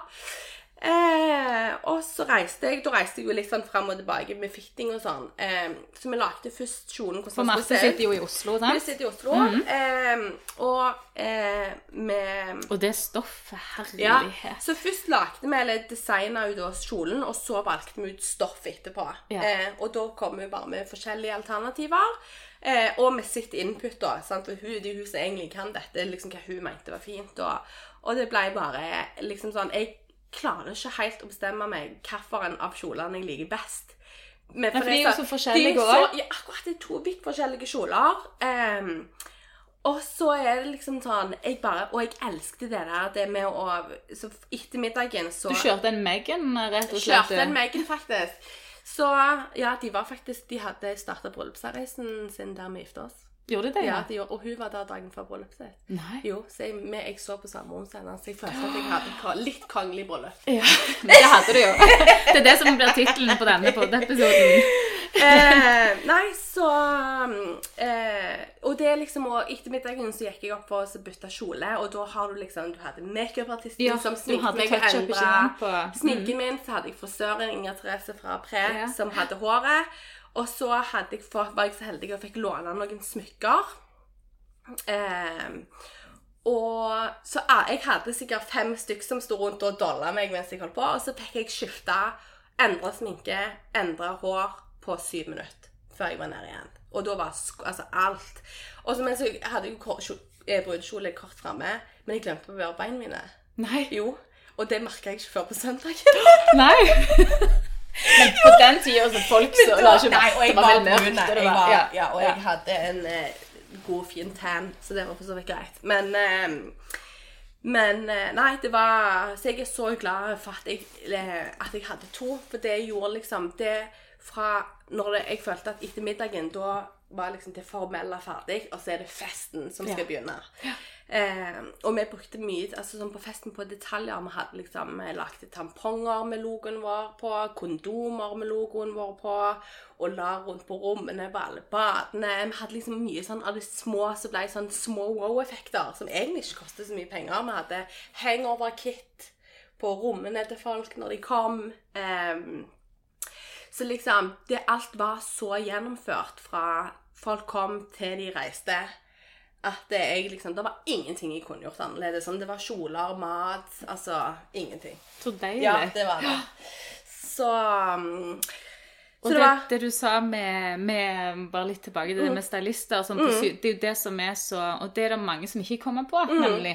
Eh, og så reiste jeg Da reiste jeg jo litt sånn fram og tilbake med fitting og sånn. Eh, så vi lagde først kjolen For Marte sitter jo i Oslo, sant? Vi sitter i Oslo. eh, og eh, med Og det stoffet, ja. Så først lagde vi, eller designa ut da kjolen, og så valgte vi ut stoff etterpå. Ja. Eh, og da kom vi bare med forskjellige alternativer. Eh, og med sitt input, da. Sant? For hun, det er hun som egentlig kan dette, liksom hva hun mente var fint. Og, og det ble bare liksom sånn Jeg klarer ikke helt å bestemme meg hvilken av kjolene jeg liker best. Men, for de er jo så forskjellige òg. Ja, akkurat. Det er to vidt forskjellige kjoler. Um, og så er det liksom sånn jeg bare, Og jeg elsket det der det med å Så etter middagen så Du kjørte en Megan, rett og slett? Kjørte en Megan, faktisk. Så ja, de var faktisk De hadde starta bryllupsreisen sin der vi gifta oss. Gjorde det? Ja, de gjorde, Og hun var der dagen før bryllupet sitt. Nei. Jo, så jeg, jeg så på samme onsdag, så jeg følte at jeg hadde litt kongelig bryllup. Ja, <laughs> men det hadde du jo. <laughs> Det er det som blir tittelen på denne episoden. eh, nei, så um, eh, Og det er liksom Og etter middagen så gikk jeg opp for å bytte kjole, og da har du liksom Du hadde makeupartisten Ja, som sminket meg og endra sminken min. Så hadde jeg frisøren Inger Therese fra Pre Ja. som hadde håret. Og så jeg var jeg så heldig og fikk låne noen smykker. Eh, og så Jeg hadde sikkert fem stykk som sto rundt og dolla meg mens jeg holdt på. Og så fikk jeg skifta, endra sminke, endra hår på syv minutter før jeg var nede igjen. Og da var altså alt. Og så, men så hadde jeg jo eh, brudekjole kort framme, men jeg glemte å bevare beina mine. Nei. Jo. Og det merka jeg ikke før på søndag. Nei. <laughs> Men på den tida så folk så la ikke Nei, og jeg det var var mørkt. brun, og jeg var- ja, Ja, og jeg hadde en eh, god, fin tan, så det var for så vidt greit. Men eh, men eh, nei, det var Så jeg er så glad for at jeg, eh, at jeg hadde to. For det gjorde liksom det fra når det, Jeg følte at etter middagen da var liksom det formelle ferdig, og så er det festen som skal Ja. begynne. Eh, og vi brukte mye altså sånn på festen på detaljer. Vi hadde liksom lagt tamponger med logoen vår på, kondomer med logoen vår på, og la rundt på rommene på alle badene. Vi hadde liksom mye sånn av de små som ble sånn små wow-effekter, som egentlig ikke kostet så mye penger. Vi hadde hangover-kit på rommene til folk når de kom. Eh, så liksom det, Alt var så gjennomført fra folk kom til de reiste, at det, jeg liksom, det var ingenting jeg kunne gjort annerledes. Om det var kjoler, mat Altså ingenting. Så deilig. Ja, det var det. Så um, Og det, det det du sa med, med Bare litt tilbake til det med stylister og sånn, Mm. Det er jo det som er så Og det er det mange som ikke kommer på, Mm. nemlig.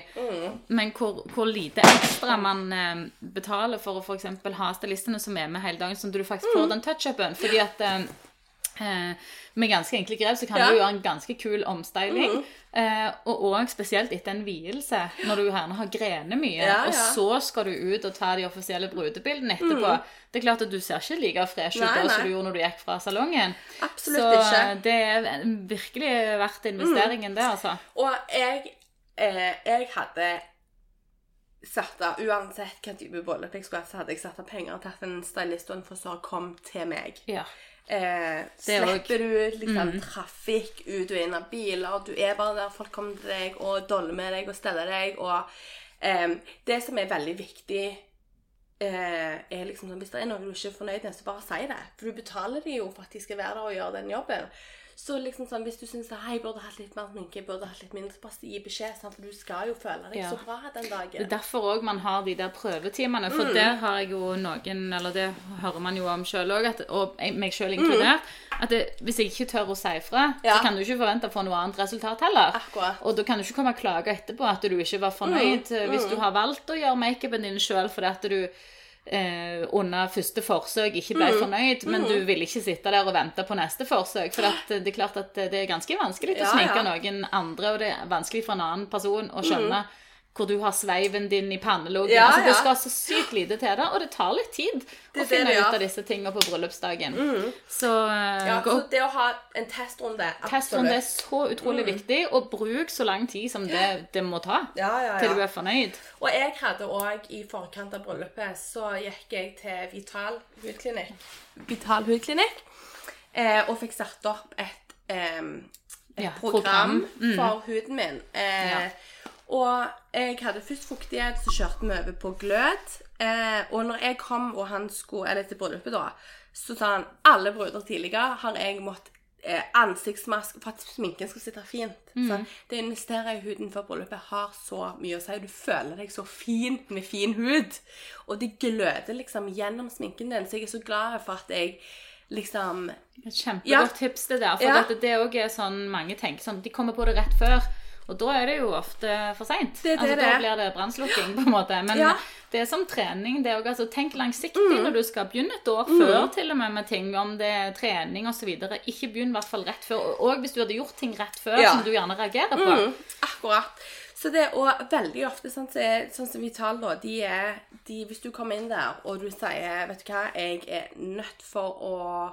Men hvor, hvor lite ekstra man eh, betaler for å f.eks. ha stylistene som er med hele dagen, sånn at du faktisk Mm. får den touch-upen. Fordi at eh, eh, med ganske enkle grep så kan Ja. Mm. du gjøre en ganske kul omstyling. Eh, og òg spesielt etter en vielse, når du gjerne har grener mye. Ja, Og så skal du ut og ta de offisielle brudebildene etterpå. Det er klart at du ser ikke like fresh ut Mm. Da som du gjorde når du gikk fra salongen. Absolutt så ikke. det er virkelig verdt investeringen, det, altså. Og jeg, eh, jeg hadde satt av Uansett hvilken type bryllup jeg skulle hatt, så hadde jeg satt av penger til at en stylist og en frisør kom til meg. Ja. Eh, er Mm. slipper du liksom trafikk ut og inn av biler. Du er bare der folk kommer til deg og doller med deg og steller deg. Og eh, det som er veldig viktig, eh, er liksom sånn Hvis det er noe du ikke er fornøyd med, så bare si det. For du betaler de jo for at de skal være der og gjøre den jobben. Så liksom sånn, hvis du syns jeg burde hatt litt mer sminke, burde hatt litt mindre, så bare gi beskjed. Sant? For du skal jo føle deg Ja. så bra den dagen. Det er derfor òg man har de der prøvetimene. Mm. For der har jeg jo noen, eller det hører man jo om sjøl òg, og meg sjøl inkludert, at det, hvis jeg ikke tør å si ifra, Mm. Ja. så kan du ikke forvente å få noe annet resultat heller. Akkurat. Og da kan du ikke komme og klage etterpå at du ikke var fornøyd Mm. hvis du har valgt å gjøre makeupen din sjøl fordi at du eh, under første forsøk ikke ble Mm. fornøyd, men du ville ikke sitte der og vente på neste forsøk. For det er klart at det er ganske vanskelig å sminke ja. noen andre, og det er vanskelig for en annen person å skjønne hvor du har sveiven din i panneloggen. Mm. Ja, altså, det ja. skal så sykt lite til det, og det tar litt tid Det å finne det ut av disse tingene på bryllupsdagen. Så, eh, Ja, så det å ha en testrunde Testrunde er absolutt. så utrolig viktig, og bruk så lang tid som det, det må ta Ja, ja, til du er fornøyd. Og jeg hadde òg i forkant av bryllupet så gikk jeg til Vital hudklinikk. Vital hudklinikk. Eh, og fikk satt opp et, eh, et Ja, program, program. Mm. for huden min. Eh, Ja. Og jeg hadde først fuktighet, så kjørte vi over på glød. Eh, og når jeg kom og han skulle, eller til bryllupet da, så sa han alle bruder tidligere har jeg måttet eh, ansiktsmaske for at sminken skal sitte fint. Så det å investere i huden før bryllupet har så mye å si. Du føler deg så fin med fin hud. Og det gløder liksom gjennom sminken din. Så jeg er så glad for at jeg liksom Et kjempegodt Ja. tips det der. For Ja. det òg er sånn mange tenker sånn De kommer på det rett før. Og da er det jo ofte for seint. Er Altså, det da er. blir det brannslukking, på en måte. Men Ja. det er som trening. det er også, altså, Tenk langsiktig Mm. når du skal begynne et år før til og med med ting, om det er trening osv. Ikke begynn i hvert fall rett før. Og hvis du hadde gjort ting rett før Ja. som du gjerne reagerer på. Mm, akkurat. Så det, og veldig ofte, sånn som er- sånn som Vital, da, de er de, Hvis du kommer inn der, og du sier Vet du hva, jeg er nødt for å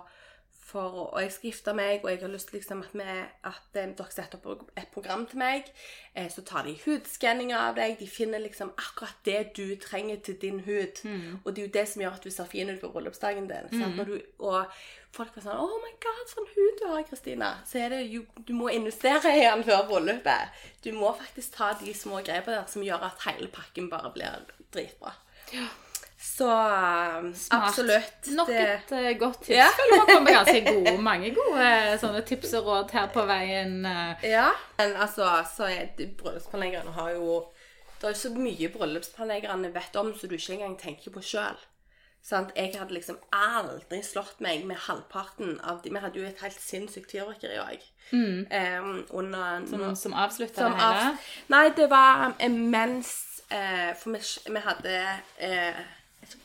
for, og jeg skal gifte meg, og jeg har lyst liksom at, vi, at um, dere setter opp et program til meg. Eh, så tar de hudskanninger av deg. De finner liksom akkurat det du trenger til din hud. Og det er jo det som gjør at du ser fin ut på bryllupsdagen din. Mm. Når du, og folk var sånn Oh my God, sånn hud du har, Kristina. Så er det jo Du må investere i den før bryllupet. Du må faktisk ta de små grepene der som gjør at hele pakken bare blir dritbra. Så um, Smart. absolutt. Nok et det... godt tips. Ja. Føler man kommer ganske <laughs> gode, mange gode eh, sånne tips og råd her på veien. eh. Ja. Men altså, så er bryllupsplanleggerne har jo Det er jo så mye bryllupsplanleggerne vet om som du ikke engang tenker på sjøl. Jeg hadde liksom aldri slått meg med halvparten av de Vi hadde jo et helt sinnssykt fyrverkeri òg. Um, under Som, som avslutta det hele. av, Nei, det var eh, mens eh, For vi, vi hadde eh,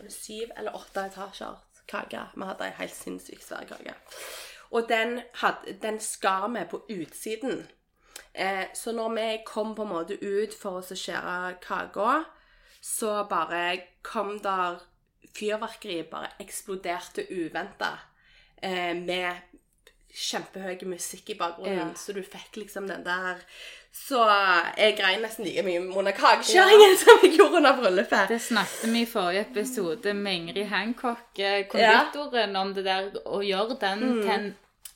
det syv eller åtte etasjer kake. Vi hadde ei helt sinnssykt svær kake. Og den, hadde, den skar vi på utsiden. Eh, så når vi kom på en måte ut for å skjære kaka, så bare kom der Fyrverkeri bare eksploderte uventa. Eh, med kjempehøy musikk i bakgrunnen, Ja. så du fikk liksom den der Så jeg grein nesten like mye under kakeskjæringen som jeg gjorde under bryllupet. Det snakket vi i forrige episode med Ingrid Hancock, konditoren, ja. om det der å gjøre den Mm. til en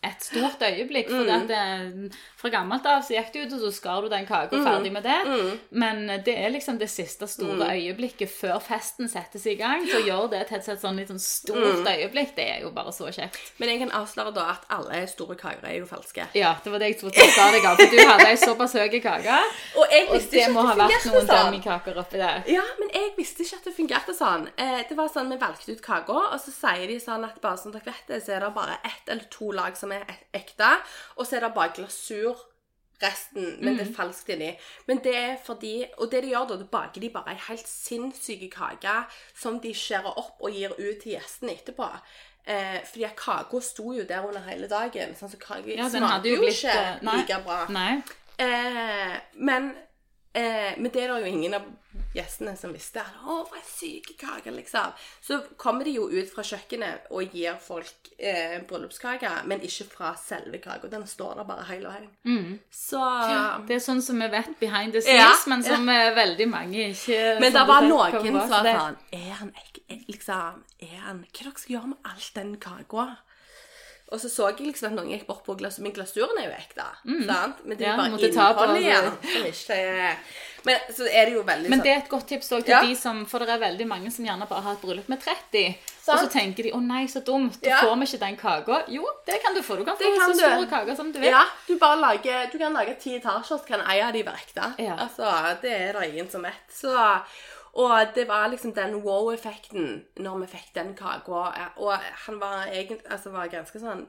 et stort øyeblikk. For Mm. det, fra gammelt av så gikk det ut, og så skar du den kaka Mm. ferdig med det. Men det er liksom det siste store øyeblikket før festen settes i gang. Så gjør det til et sånn- sånn litt sånn stort Mm. øyeblikk. Det er jo bare så kjekt. Men jeg kan avsløre da at alle store kaker er jo falske. Ja, det var det jeg trodde jeg sa deg av. For du hadde ei såpass høy kake. <laughs> Og Og det må ha vært noen sånn. dummykaker oppi der. Ja, men jeg visste ikke at det fungerte sånn. Eh, det var sånn, Vi valgte ut kaka, og så sier de sånn at bare som dere vet det, så er det bare ett eller to lag som er ekte, og så er det bare glasur resten, men det er falskt inni. Men det er fordi Og det de gjør da, da baker de bare ei helt sinnssyk kake som de skjærer opp og gir ut til gjestene etterpå. Eh, fordi kaka sto jo der under hele dagen. Sånn, så kaka Ja, smaker jo jo blitt ikke eh, nei. like bra. Nei. Eh, men, eh, men det er det jo ingen av gjestene som visste. 'Å, for en syk kake', liksom. Så kommer de jo ut fra kjøkkenet og gir folk eh, bryllupskake, men ikke fra selve kaka. Den står der bare hele veien. Så Det er sånn som vi vet behind the scenes, Ja, men som ja. veldig mange ikke Men det var noen som sa sånn Er han ek- liksom Er han Hva dere skal gjøre med all den kaka? Og så så jeg liksom at noen gikk bort på glasur, men glasuren er jo ekte. sant? Men det er Mm. Ja, jo bare på innholdet det. igjen som ikke Men så er det jo veldig Men det er et godt tips også til Ja. de som For det er veldig mange som gjerne bare har et bryllup med 30. Sant. Og så tenker de 'Å nei, så dumt. Da Ja. får vi ikke den kaka'. Jo, det kan du få. Du kan få kan så du. store kaker som du vil. Ja, du bare lager Du kan lage ti etasjer, så kan ei av de være ekte. Ja. Altså, det er det ingen som vet. Så Og det var liksom den wow-effekten når vi fikk den kaka. Og han var egentlig Altså var ganske sånn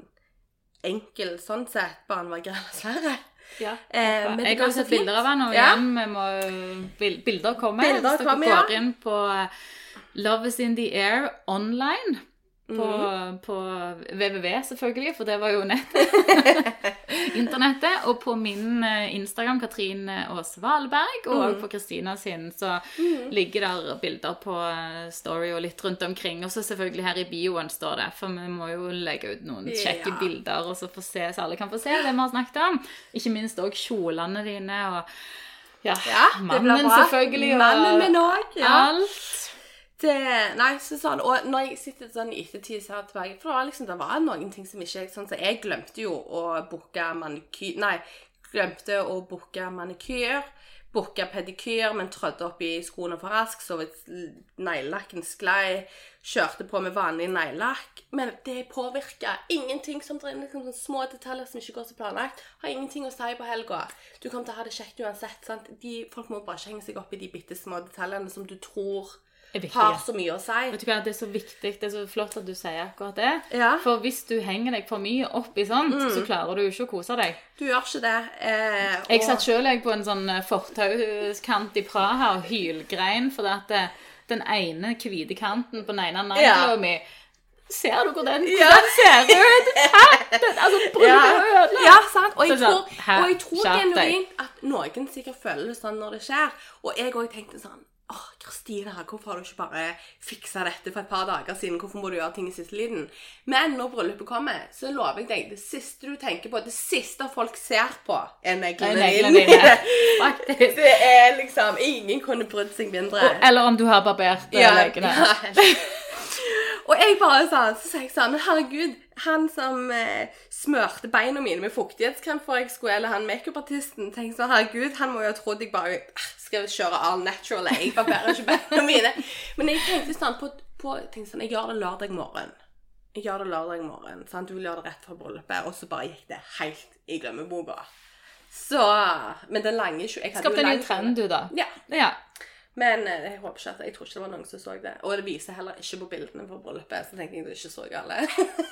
enkel sånn sett, bare han var <laughs> svære. Ja. Eh, men jeg har sett bilder av han, og Ja. igjen, vi må bil- Bilder kommer. Bilder Hvis dere kommer, ja. går inn på eh, Love is in the air online på, mm. på www, selvfølgelig, for det var jo nettet. <laughs> Internettet. Og på min eh, Instagram, Katrine Aase Valberg, og mm. på Kristina sin, så ligger der bilder på eh, Story og litt rundt omkring. Og så selvfølgelig her i bioen står det, for vi må jo legge ut noen kjekke Ja. bilder, og så få se, så alle kan få se det vi har snakket om. Ikke minst òg kjolene dine og ja, Ja, mannen selvfølgelig. Og Mannen min òg. Ja. alt. Det, nei, så sånn, og når jeg sitter sånn i ettertid så her tilbake For det var liksom, det var noen ting som ikke Sånn så jeg glemte jo å booke manikyr Nei, glemte å booke manikyr. Booka pedikyr, men trødde opp i skoene for raskt, så vidt neglelakken sklei. Kjørte på med vanlig neglelakk. Men det påvirka ingenting som det er liksom små detaljer som ikke går som planlagt. Har ingenting å si på helga. Du kommer til å ha det kjekt uansett. sant? De, folk må bare ikke henge seg opp i de bitte små detaljene som du tror. Har så mye å si. Vet du hva, Det er så viktig, det er så flott at du sier akkurat det. Ja. For hvis du henger deg for mye opp i sånt, så klarer du ikke å kose deg. Du gjør ikke det. Eh, Jeg satt sjøl på en sånn eh, fortauskant i Praha og hylgrein fordi at det, den ene hvite kanten på den ene nagla Ja. mi Ser du hvor den, Ja. den ser ut? Hæ? Den, altså, bryllupet ja. ødelagt. ja, sant. Og jeg Så sånn, tror, hæ, og jeg tror genuint at noen sikkert føler det sånn når det skjer. Og jeg òg tenkte sånn Åh, Kristina, hvorfor har du ikke bare fiksa dette for et par dager siden? Hvorfor må du gjøre ting i siste liten? Men når bryllupet kommer, så lover jeg deg, det siste du tenker på, det siste folk ser på, er neglene Neglene dine. <laughs> Faktisk. Det er liksom Ingen kunne brydd seg mindre. Eller om du har barbert eh, Ja, leggene. ja. Og jeg bare sånn, så sa jeg sånn, men herregud, han som eh, smørte beina mine med fuktighetskrem for jeg skulle, eller han makeupartisten, tenkte sånn, herregud, han må jo ha trodd jeg bare ah, skal kjøre all natural, jeg barberer ikke beina mine. Men jeg tenkte sånn, på, på tenkte sånn, jeg gjør det lørdag morgen. Jeg gjør det lørdag morgen, sant? du vil gjøre det rett fra bryllupet, og så bare gikk det helt i glemmeboka. Så, men den lange, jeg hadde Skapte en ny trend, du, da. Ja, Ja. Men eh, jeg håper ikke at, jeg tror ikke det var noen som så det. Og det viser heller ikke på bildene på bryllupet, så tenkte jeg det ikke så gale.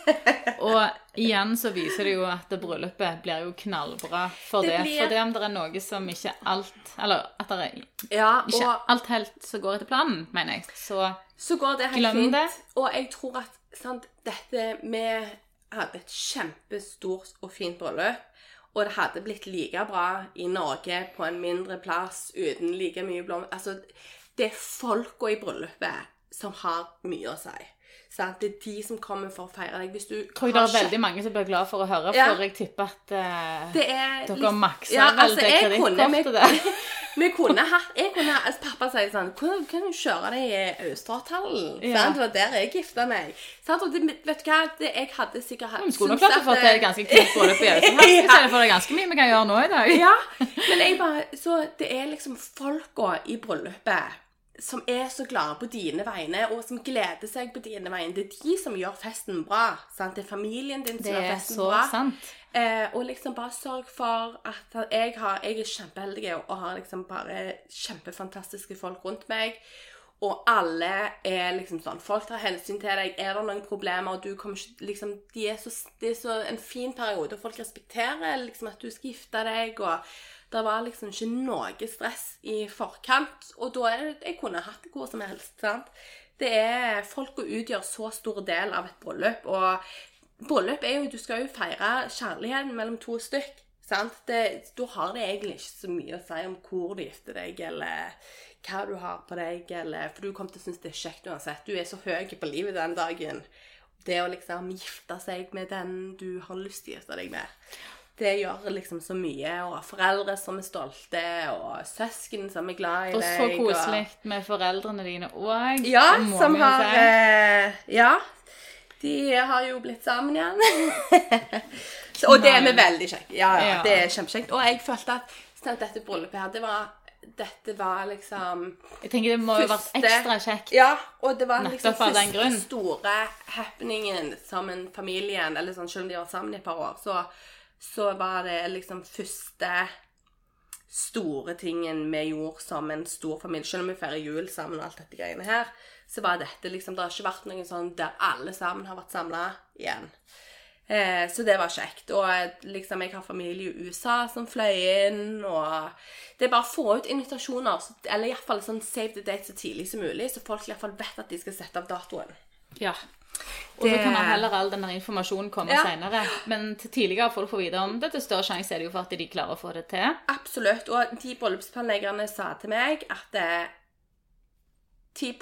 <laughs> Og igjen så viser det jo at det bryllupet blir jo knallbra for Det det. blir- For det om det er noe som ikke alt Eller at det er ja, ikke alt helt som går etter planen, mener jeg. Så så går det helt Glem fint. det. Og jeg tror at sant, dette Vi hadde et kjempestort og fint bryllup. Og det hadde blitt like bra i Norge på en mindre plass uten like mye blom... Altså, det er folka i bryllupet som har mye å si. Sant? Det er de som kommer for å feire deg. Hvis du tror jeg det er veldig mange som blir glad for å høre, Ja. for jeg tipper at uh, Det er Dere litt- makser Ja, vel altså, det kredittkortet der. <laughs> Vi kunne hatt jeg kunne, altså Pappa sier sånn Kan, kan du kjøre deg i Austerhallen? Ja. Det var der jeg gifta meg. Sant? Og det, vet du hva? Det, jeg hadde sikkert hatt Vi skulle nok klart å få til ganske kult bryllup i Øystein. Jeg ser det er ganske mye vi kan gjøre nå i dag. Ja, men jeg bare Så det er liksom folka i bryllupet som er så glade på dine vegne, og som gleder seg på dine vegne. Det er de som gjør festen bra. Sant? Det er familien din som Det gjør festen så bra. sant. Eh, og liksom bare sørg for at jeg, har, jeg er kjempeheldig og har liksom bare kjempefantastiske folk rundt meg. Og alle er liksom sånn Folk tar hensyn til deg. Er det noen problemer, og du kommer ikke liksom de er så, Det er så en fin periode, og folk respekterer liksom at du skal gifte deg. og det var liksom ikke noe stress i forkant. Og da er det Jeg kunne hatt det hvor som helst. sant? Det er Folk utgjør så stor del av et bryllup. Og bryllup er jo Du skal jo feire kjærligheten mellom to stykk. Sant? Det, da har det egentlig ikke så mye å si om hvor du gifter deg, eller hva du har på deg, eller For du kommer til å synes det er kjekt uansett. Du er så høy på livet den dagen. Det å liksom gifte seg med den du har lyst til å gifte deg med, det gjør liksom så mye. Og foreldre som er stolte, og søsken som er glad i Og deg. så koselig med foreldrene dine òg. Ja, som har eh, Ja. De har jo blitt sammen igjen. Så- <laughs> og det er vi veldig kjekt. Ja, ja, det er kjempekjekt. Og jeg følte at sånn, dette bryllupet her, det var Dette var liksom Jeg tenker det må jo ha vært ekstra kjekt. Ja, og det var liksom den første store happeningen som en familien Eller sånn, selv om de var sammen i et par år, så, så var det liksom første store tingen vi gjorde som en stor familie. Selv om vi feirer jul sammen og alt dette greiene her, så var dette liksom Det har ikke vært noe sånn der alle sammen har vært samla igjen. Eh, så det var kjekt. Og liksom, jeg har familie i USA som fløy inn, og Det er bare å få ut invitasjoner, så, eller iallfall sånn save the date så tidlig som mulig, så folk iallfall vet at de skal sette av datoen. Ja. Og så kan heller all den informasjonen komme Ja. senere. Men tidligere folk får vite om det, til større sjanse er det jo for at de klarer å få det til. Absolutt. Og de bryllupsplanleggerne sa til meg at eh, 10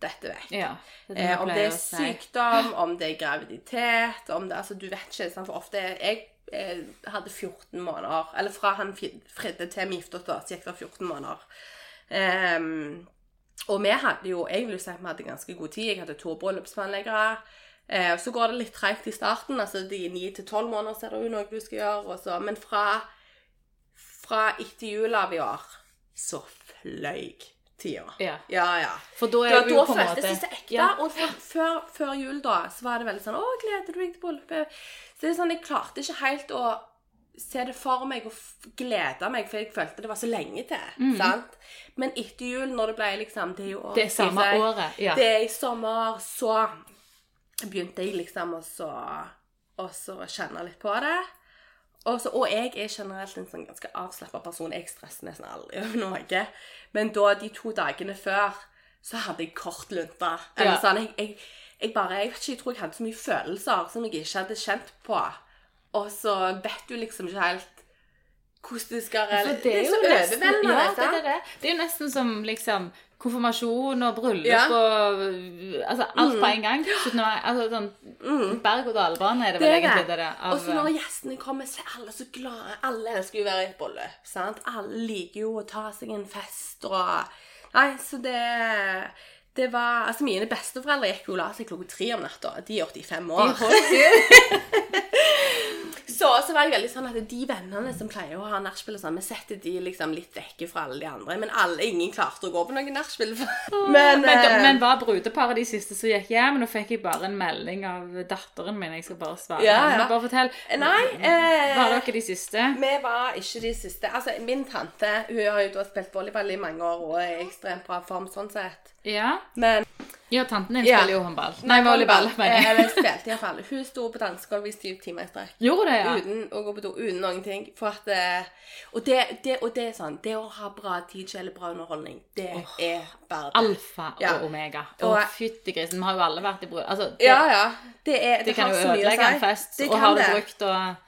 dette vet. Ja. Det er Eh, om det er sykdom, om det er graviditet om det, altså Du vet ikke. Sant? For ofte Jeg eh, hadde 14 måneder Eller fra han fridde til vi giftet oss, så gikk det 14 måneder. Ehm, og vi hadde jo Jeg sagt vi hadde ganske god tid. Jeg hadde to bryllupsplanleggere. Eh, så går det litt treigt i starten. altså De 9 til 12 måneder så er det jo noe du skal gjøre. Så, men fra, fra etter jul av i år så fløy tida. Ja. ja. ja. For da Da, er du da på en føltes måte det så ekte. Ja. Og for, før, før jul da, så var det veldig sånn Å, gleder du deg til bryllupet? Så det er sånn, jeg klarte ikke helt å se det for meg og glede meg, for jeg følte det var så lenge til. sant? Men etter jul, når det ble liksom Det er jo Mm. Det er samme jeg året, ja. Det er i sommer, så begynte jeg liksom å så, å så kjenne litt på det. Også, og jeg er generelt en sånn ganske avslappa person. Jeg stresser nesten aldri over noe. Men da, de to dagene før, så hadde jeg kort lunte. Ja. sånn, jeg, jeg, jeg bare, jeg vet ikke, jeg tror jeg hadde så mye følelser som jeg ikke hadde kjent på. Og så vet du liksom ikke helt hvordan du skal For Det er jo nesten- Ja, det, det. det er jo nesten som liksom konfirmasjon og bryllup Ja. Mm. og Altså alt på en gang. 17. mai, altså sånn Berg-og-dal-bane er det Det vel egentlig det. det. Og så når gjestene kommer, så er alle så glade. Alle elsker jo å være i et bryllup. sant? Alle liker jo å ta seg en fest og Nei, så det det var, altså Mine besteforeldre gikk jo og la seg klokka tre om natta. De er 85 år. <laughs> Så, så var jeg veldig sånn at de vennene som pleier å ha nachspiel og sånn, vi setter de liksom litt vekke fra alle de andre. Men alle, ingen klarte å gå på noen nachspiel. <laughs> Men, Men, eh, men var brudeparet de siste som gikk hjem? Nå fikk jeg bare en melding av datteren min. Jeg skal bare svare. Ja, ja. Bare fortell. Nei, eh, Var dere de siste? Vi var ikke de siste. Altså, Min tante hun har jo da spilt volleyball i mange år og er i ekstremt bra form sånn sett. Ja. Men ja, tanten din spiller jo håndball. Nei, volleyball. Eller spilte iallfall. Hun sto på dansegulvet i syv timer i strekk. Gjorde det, ja? Uten å gå på do. Uten noen ting. For at eh, og, det, det, og det er sånn Det å ha bra DJ eller bra underholdning, det er verdt det. Alfa Ja. og omega. Å, fytti grisen. Vi har jo alle vært i brud. Altså, det, Ja, ja. Det, er, det, det kan jo ødelegge en fest. Det Og har du brukt og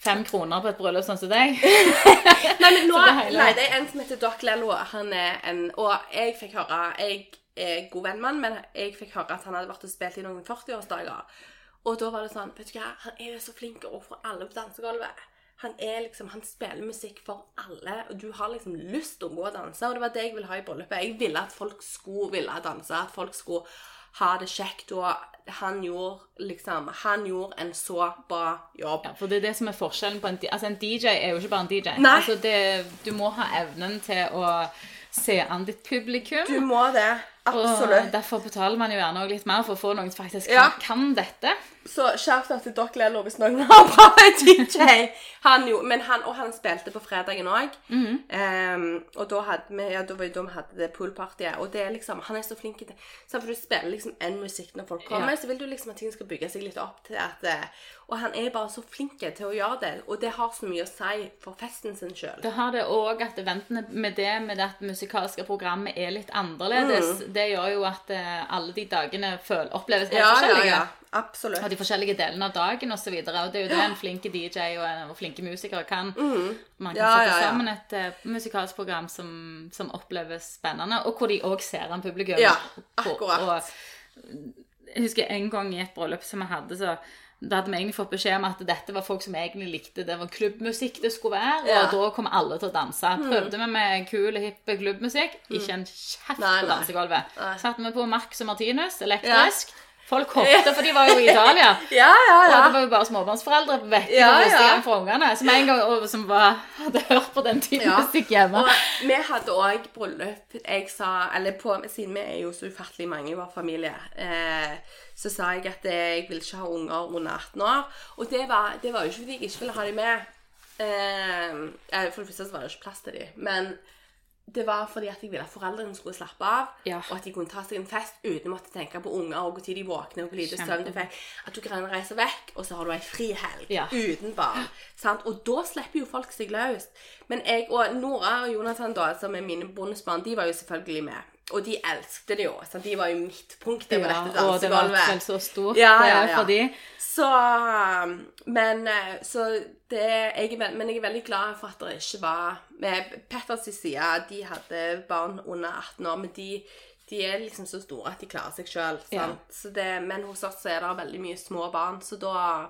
fem kroner på et bryllup sånn som deg <laughs> Nei, men nå leide jeg en som heter Doc Lello. Han er en Og jeg fikk høre Jeg er god venn med han, men jeg fikk høre at han hadde vært og spilt i noen 40-årsdager. Og da var det sånn Vet du hva, han er jo så flink og får alle på dansegulvet. han er liksom, han spiller musikk for alle, og du har liksom lyst til å gå og danse. Og det var det jeg ville ha i bryllupet. Jeg ville at folk skulle ville danse, at folk skulle ha det kjekt. Og han gjorde liksom Han gjorde en så bra jobb. Ja, for det er det som er forskjellen på en, DJ. altså en DJ er jo ikke bare en DJ. Nei. Altså det, du må ha evnen til å se an ditt publikum. Du må det. Absolutt. Og derfor betaler man jo gjerne litt mer for å få noen som faktisk kan, Ja. kan dette. Så skjerp deg til Doc Lello hvis noen har bra DJ. Han jo, men han, og han spilte på fredagen òg. og da hadde vi ja, da var jo da vi hadde det poolpartyet. Og det er liksom, han er så flink til så For du spiller liksom en musikk når folk kommer, Ja. så vil du liksom at ting skal bygge seg litt opp til at eh, Og han er bare så flink til å gjøre det. Og det har så mye å si for festen sin sjøl. Det har det òg at eventene med det med det at musikalske programmet er litt annerledes. Mm. Det gjør jo at eh, alle de dagene føl, oppleves helt Ja, ja, forskjellige. ja. Absolutt. Og de forskjellige delene av dagen osv. Og, så og det er jo det en flink DJ og, en, og flinke musikere kan. Man kan Mm. Ja, sette ja, ja. sammen et uh, musikalsk program som, som oppleves spennende, og hvor de òg ser en publikum. Ja, akkurat. Og, jeg husker en gang i et bryllup som vi hadde, så da hadde vi egentlig fått beskjed om at dette var folk som egentlig likte det var klubbmusikk det skulle være, Ja. Mm. og da kom alle til å danse. Prøvde vi med kul, hipp klubbmusikk, ikke en kjeft på dansegulvet. Satte vi på Max og Martinus, elektrisk. Folk hoppet, for de var jo i Italia. <laughs> Ja, ja, Og ja. det var jo bare småbarnsforeldre på vekk Ja, ja. fra ungene, som en gang og, som var, hadde hørt på den typen Ja. musikk hjemme. Og vi hadde òg bryllup. Jeg sa, eller på, Siden vi er jo så ufattelig mange i vår familie, eh, så sa jeg at jeg vil ikke ha unger under 18 år. Og det var, det var jo ikke fordi jeg ikke ville ha dem med. Eh, for det første så var det ikke plass til dem. Men det var fordi at jeg ville at foreldrene skulle slappe av, Ja. og at de kunne ta seg en fest uten å måtte tenke på unger og når de våkner og hvor lite søvn de fikk. At du kan reise vekk, og så har du ei frihelg Ja. uten barn. Sant? Og da slipper jo folk seg løs. Men jeg og Nora og Jonathan, da, som er mine bonusbarn, de var jo selvfølgelig med. Og de elsket det jo. Sant? De var jo midtpunktet på dette dette og det var dansegulvet. vel så stort Ja, ja, eh, ja. for de. Så Men eh, så det, jeg Men jeg er veldig glad for at det ikke var Med Petters side, de hadde barn under 18 år, men de, de er liksom så store at de klarer seg sjøl. Ja. Men hos oss er det veldig mye små barn, så da,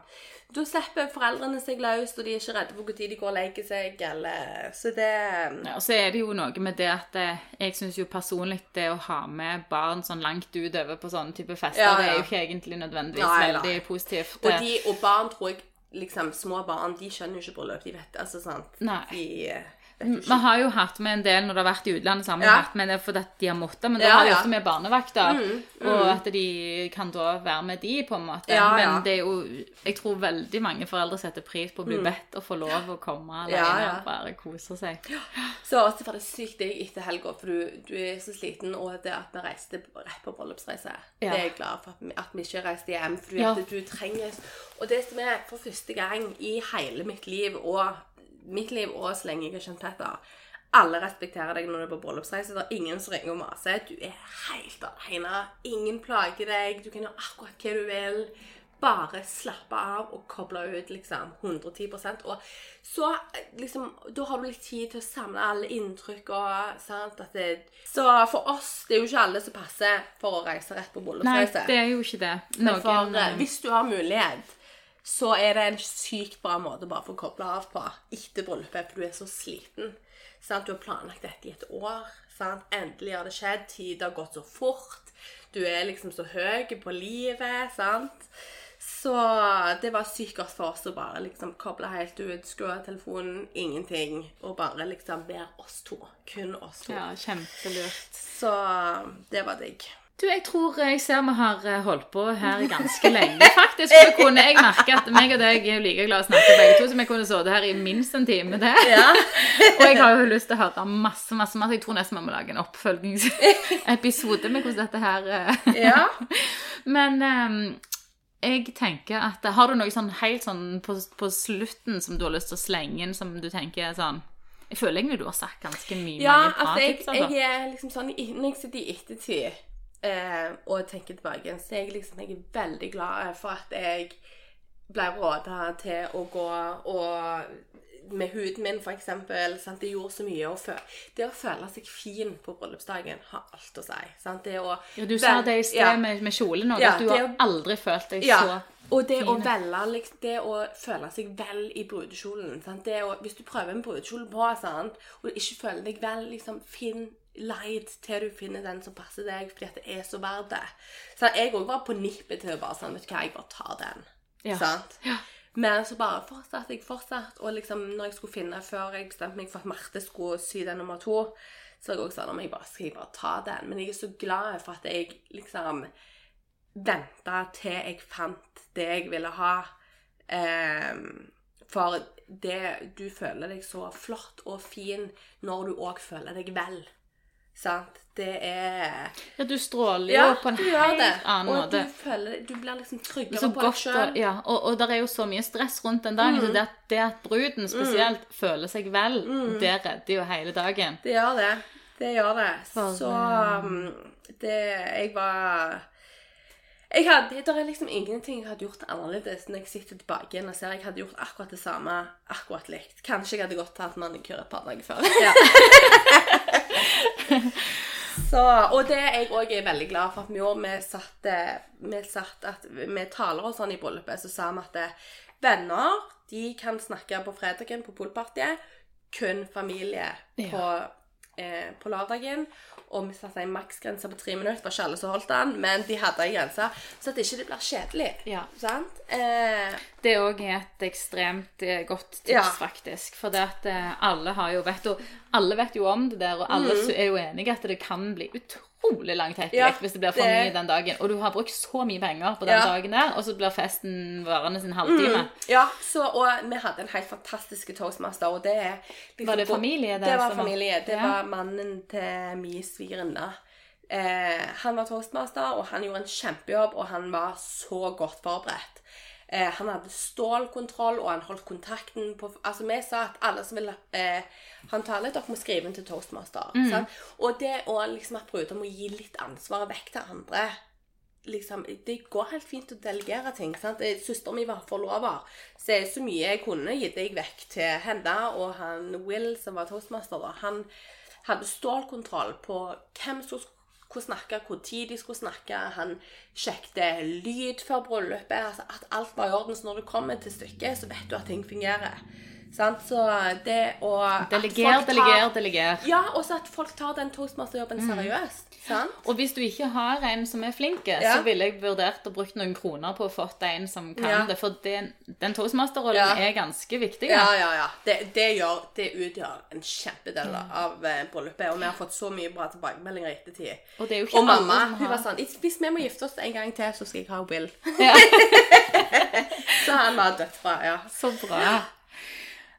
da slipper foreldrene seg løs, og de er ikke redde for når de går og leker seg, eller Så det Ja, og så er det jo noe med det at eh, jeg syns jo personlig det å ha med barn sånn langt utover på sånne type fester, Ja, det er jo ikke egentlig nødvendigvis veldig positivt. Og, eh, de, og barn tror jeg liksom Små barn de skjønner jo ikke bryllup. De vet altså sant Nei. De eh, Vi har jo hatt med en del når det har vært i utlandet, sammen, Ja. hatt med det fordi at de har måttet, men da Ja, har vi også med barnevakter, Mm, og at de kan da være med de på en måte. Ja, men det er jo, jeg tror veldig mange foreldre setter pris på å bli bedt og få lov å komme alene Mm. Og bare kose seg. Så også var det sykt deg etter helga, for du, du er så sliten, og det at vi reiste rett på bryllupsreise Det er jeg glad for at vi, ikke reiste hjem, for du trenger Og det som er for første gang i hele mitt liv, og mitt liv og så lenge jeg har kjent Petter alle respekterer deg når du er på bryllupsreise. Det er ingen som ringer og maser. Du er helt alene. Ingen plager deg. Du kan gjøre akkurat hva du vil. Bare slappe av og koble ut liksom 110 Og så liksom Da har du litt tid til å samle alle inntrykk og sant det, Så for oss Det er jo ikke alle som passer for å reise rett på Nei, det er jo ikke det. Noen, for, eh, hvis du har mulighet, så er det en sykt bra måte bare for å koble av på etter bryllupet, for du er så sliten. Sant? Du har planlagt dette i et år. Sant? Endelig har det skjedd. Tida har gått så fort. Du er liksom så høy på livet. Sant? Så det var sykt godt for oss å bare liksom koble helt ut, skru av telefonen, ingenting, og bare liksom være oss to. Kun oss to. ja, kjempelurt. Så det var digg. Du, jeg tror jeg ser vi har eh, holdt på her ganske lenge, faktisk. Så kunne, jeg merker at meg og deg er like glad i å snakke begge to, så vi kunne sittet her i minst en time til. Ja. Og jeg har jo lyst til å høre masse, masse, masse. Jeg tror nesten vi må lage en oppfølgingsepisode med hvordan dette her eh, ja. Men um, jeg tenker at Har du noe sånn helt sånn på, på slutten som du har lyst til å slenge inn, som du tenker er sånn Jeg føler egentlig du har sagt ganske mye Ja, bra altså jeg, tips. Altså. jeg er liksom sånn i- Når jeg sitter i ettertid eh, og tenker tilbake så jeg liksom jeg er veldig glad for at jeg ble råda til å gå og med huden min, for eksempel. Sant? Det gjorde så mye. å føle. det å føle seg fin på bryllupsdagen har alt å si. Sant? Det å Ja, du sa det i sted ja. med, med kjolen òg, Ja, at du har aldri følt deg Ja. så Og det å velge, liksom, det å føle seg vel i brudekjolen sant? Å, Hvis du prøver en brudekjole på, sant? og ikke føler deg vel, liksom, finn leid til du finner den som passer deg, fordi at det er så verdt det. Så jeg òg var på nippet til å bare sånn, vet du hva, jeg bare tar den. Ja. Sant? Ja. Men så bare fortsatte jeg fortsatt, og liksom når jeg skulle finne før jeg bestemte meg for at Marte skulle sy den nummer to, så var jeg også sånn om jeg bare skal jeg bare ta den. Men jeg er så glad for at jeg liksom venta til jeg fant det jeg ville ha. Um, for det Du føler deg så flott og fin når du òg føler deg vel. Sant? Det er ja, du stråler jo på en helt annen og måte. du føler Du blir liksom tryggere på deg sjøl. ja, og, og det er jo så mye stress rundt den dagen. Mm. Så det det at bruden spesielt føler seg vel, det redder jo hele dagen. Det gjør det. Det gjør det. For, så um, det Jeg var jeg hadde, Det er liksom ingenting jeg hadde gjort annerledes når jeg sitter tilbake igjen og ser jeg hadde gjort akkurat det samme akkurat likt. Kanskje jeg hadde gått tatt manikyr et par dager før. Ja. <laughs> Så, og det er jeg òg er veldig glad for at vi gjorde. Vi satt, eh, vi satt at med taler og sånn i bryllupet, så sa vi at det, venner de kan snakke på fredagen på poolpartyet. Kun familie på Ja. På, eh, på lørdagen. Og vi satte en maksgrense på tre minutter. Det var ikke alle som holdt den, men de hadde en grense. Så at det ikke blir kjedelig. Ja. Sant? Eh, Det er òg et ekstremt eh, godt tips, Ja. faktisk. For det at eh, alle har jo vet, og alle vet jo om det der, og alle Mm. er jo enige at det kan bli utrolig langtekkelig Ja, hvis det blir for det- mye den dagen. Og du har brukt så mye penger på den Ja. dagen der, og så blir festen varende sin halvtime. Ja, så, og vi hadde en helt fantastisk toastmaster, og det liksom- Var det familie, det Det var familie. Det var mannen til min svigerinne. Eh, han var toastmaster, og han gjorde en kjempejobb, og han var så godt forberedt. Eh, han hadde stålkontroll, og han holdt kontakten på Altså, vi sa at alle som ville eh, Han en tale, dere må skrive inn til toastmaster. Mm. Og det å liksom at bruder må gi litt ansvar vekk til andre liksom, Det går helt fint å delegere ting. sant? Søsteren min var forlover, så så mye jeg kunne, gitt jeg vekk til henne. Og han Will, som var toastmaster, da, han hadde stålkontroll på hvem som skulle snakke, hvor tid de skulle snakke. Han sjekket lyd før bryllupet. altså At alt var i orden. Så når du kommer til stykket, så vet du at ting fungerer. Sant? Så det å Deleger, deleger, deleger. Ja, også at folk tar den toastmasterjobben seriøst. Sant? Og hvis du ikke har en som er flink, Ja. så ville jeg vurdert å bruke noen kroner på å få en som kan Ja. det. For den, den toastmasterrollen Ja. er ganske viktig. Ja, ja, ja. Det, det, gjør, det utgjør en kjempedel av eh, bryllupet. Og vi har fått så mye bra tilbakemeldinger i ettertid. Og det er jo ikke Og mamma hun var sånn Hvis vi må gifte oss en gang til, så skal jeg ha Will. Ja. <laughs> Så han var dødsbra. Ja. Så bra.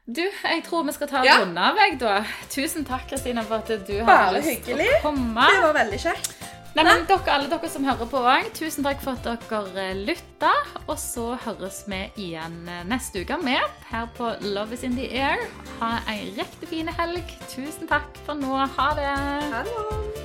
Du, jeg tror vi skal ta Ja. runde av, jeg, da. Tusen takk, Kristina, for at du har lyst hyggelig. til å komme. Det var veldig kjekt. Nei, men dere, alle dere som hører på òg, tusen takk for at dere lytta. Og så høres vi igjen neste uke med her på Love is in the air. Ha ei riktig fin helg. Tusen takk for nå. Ha det. Ha det.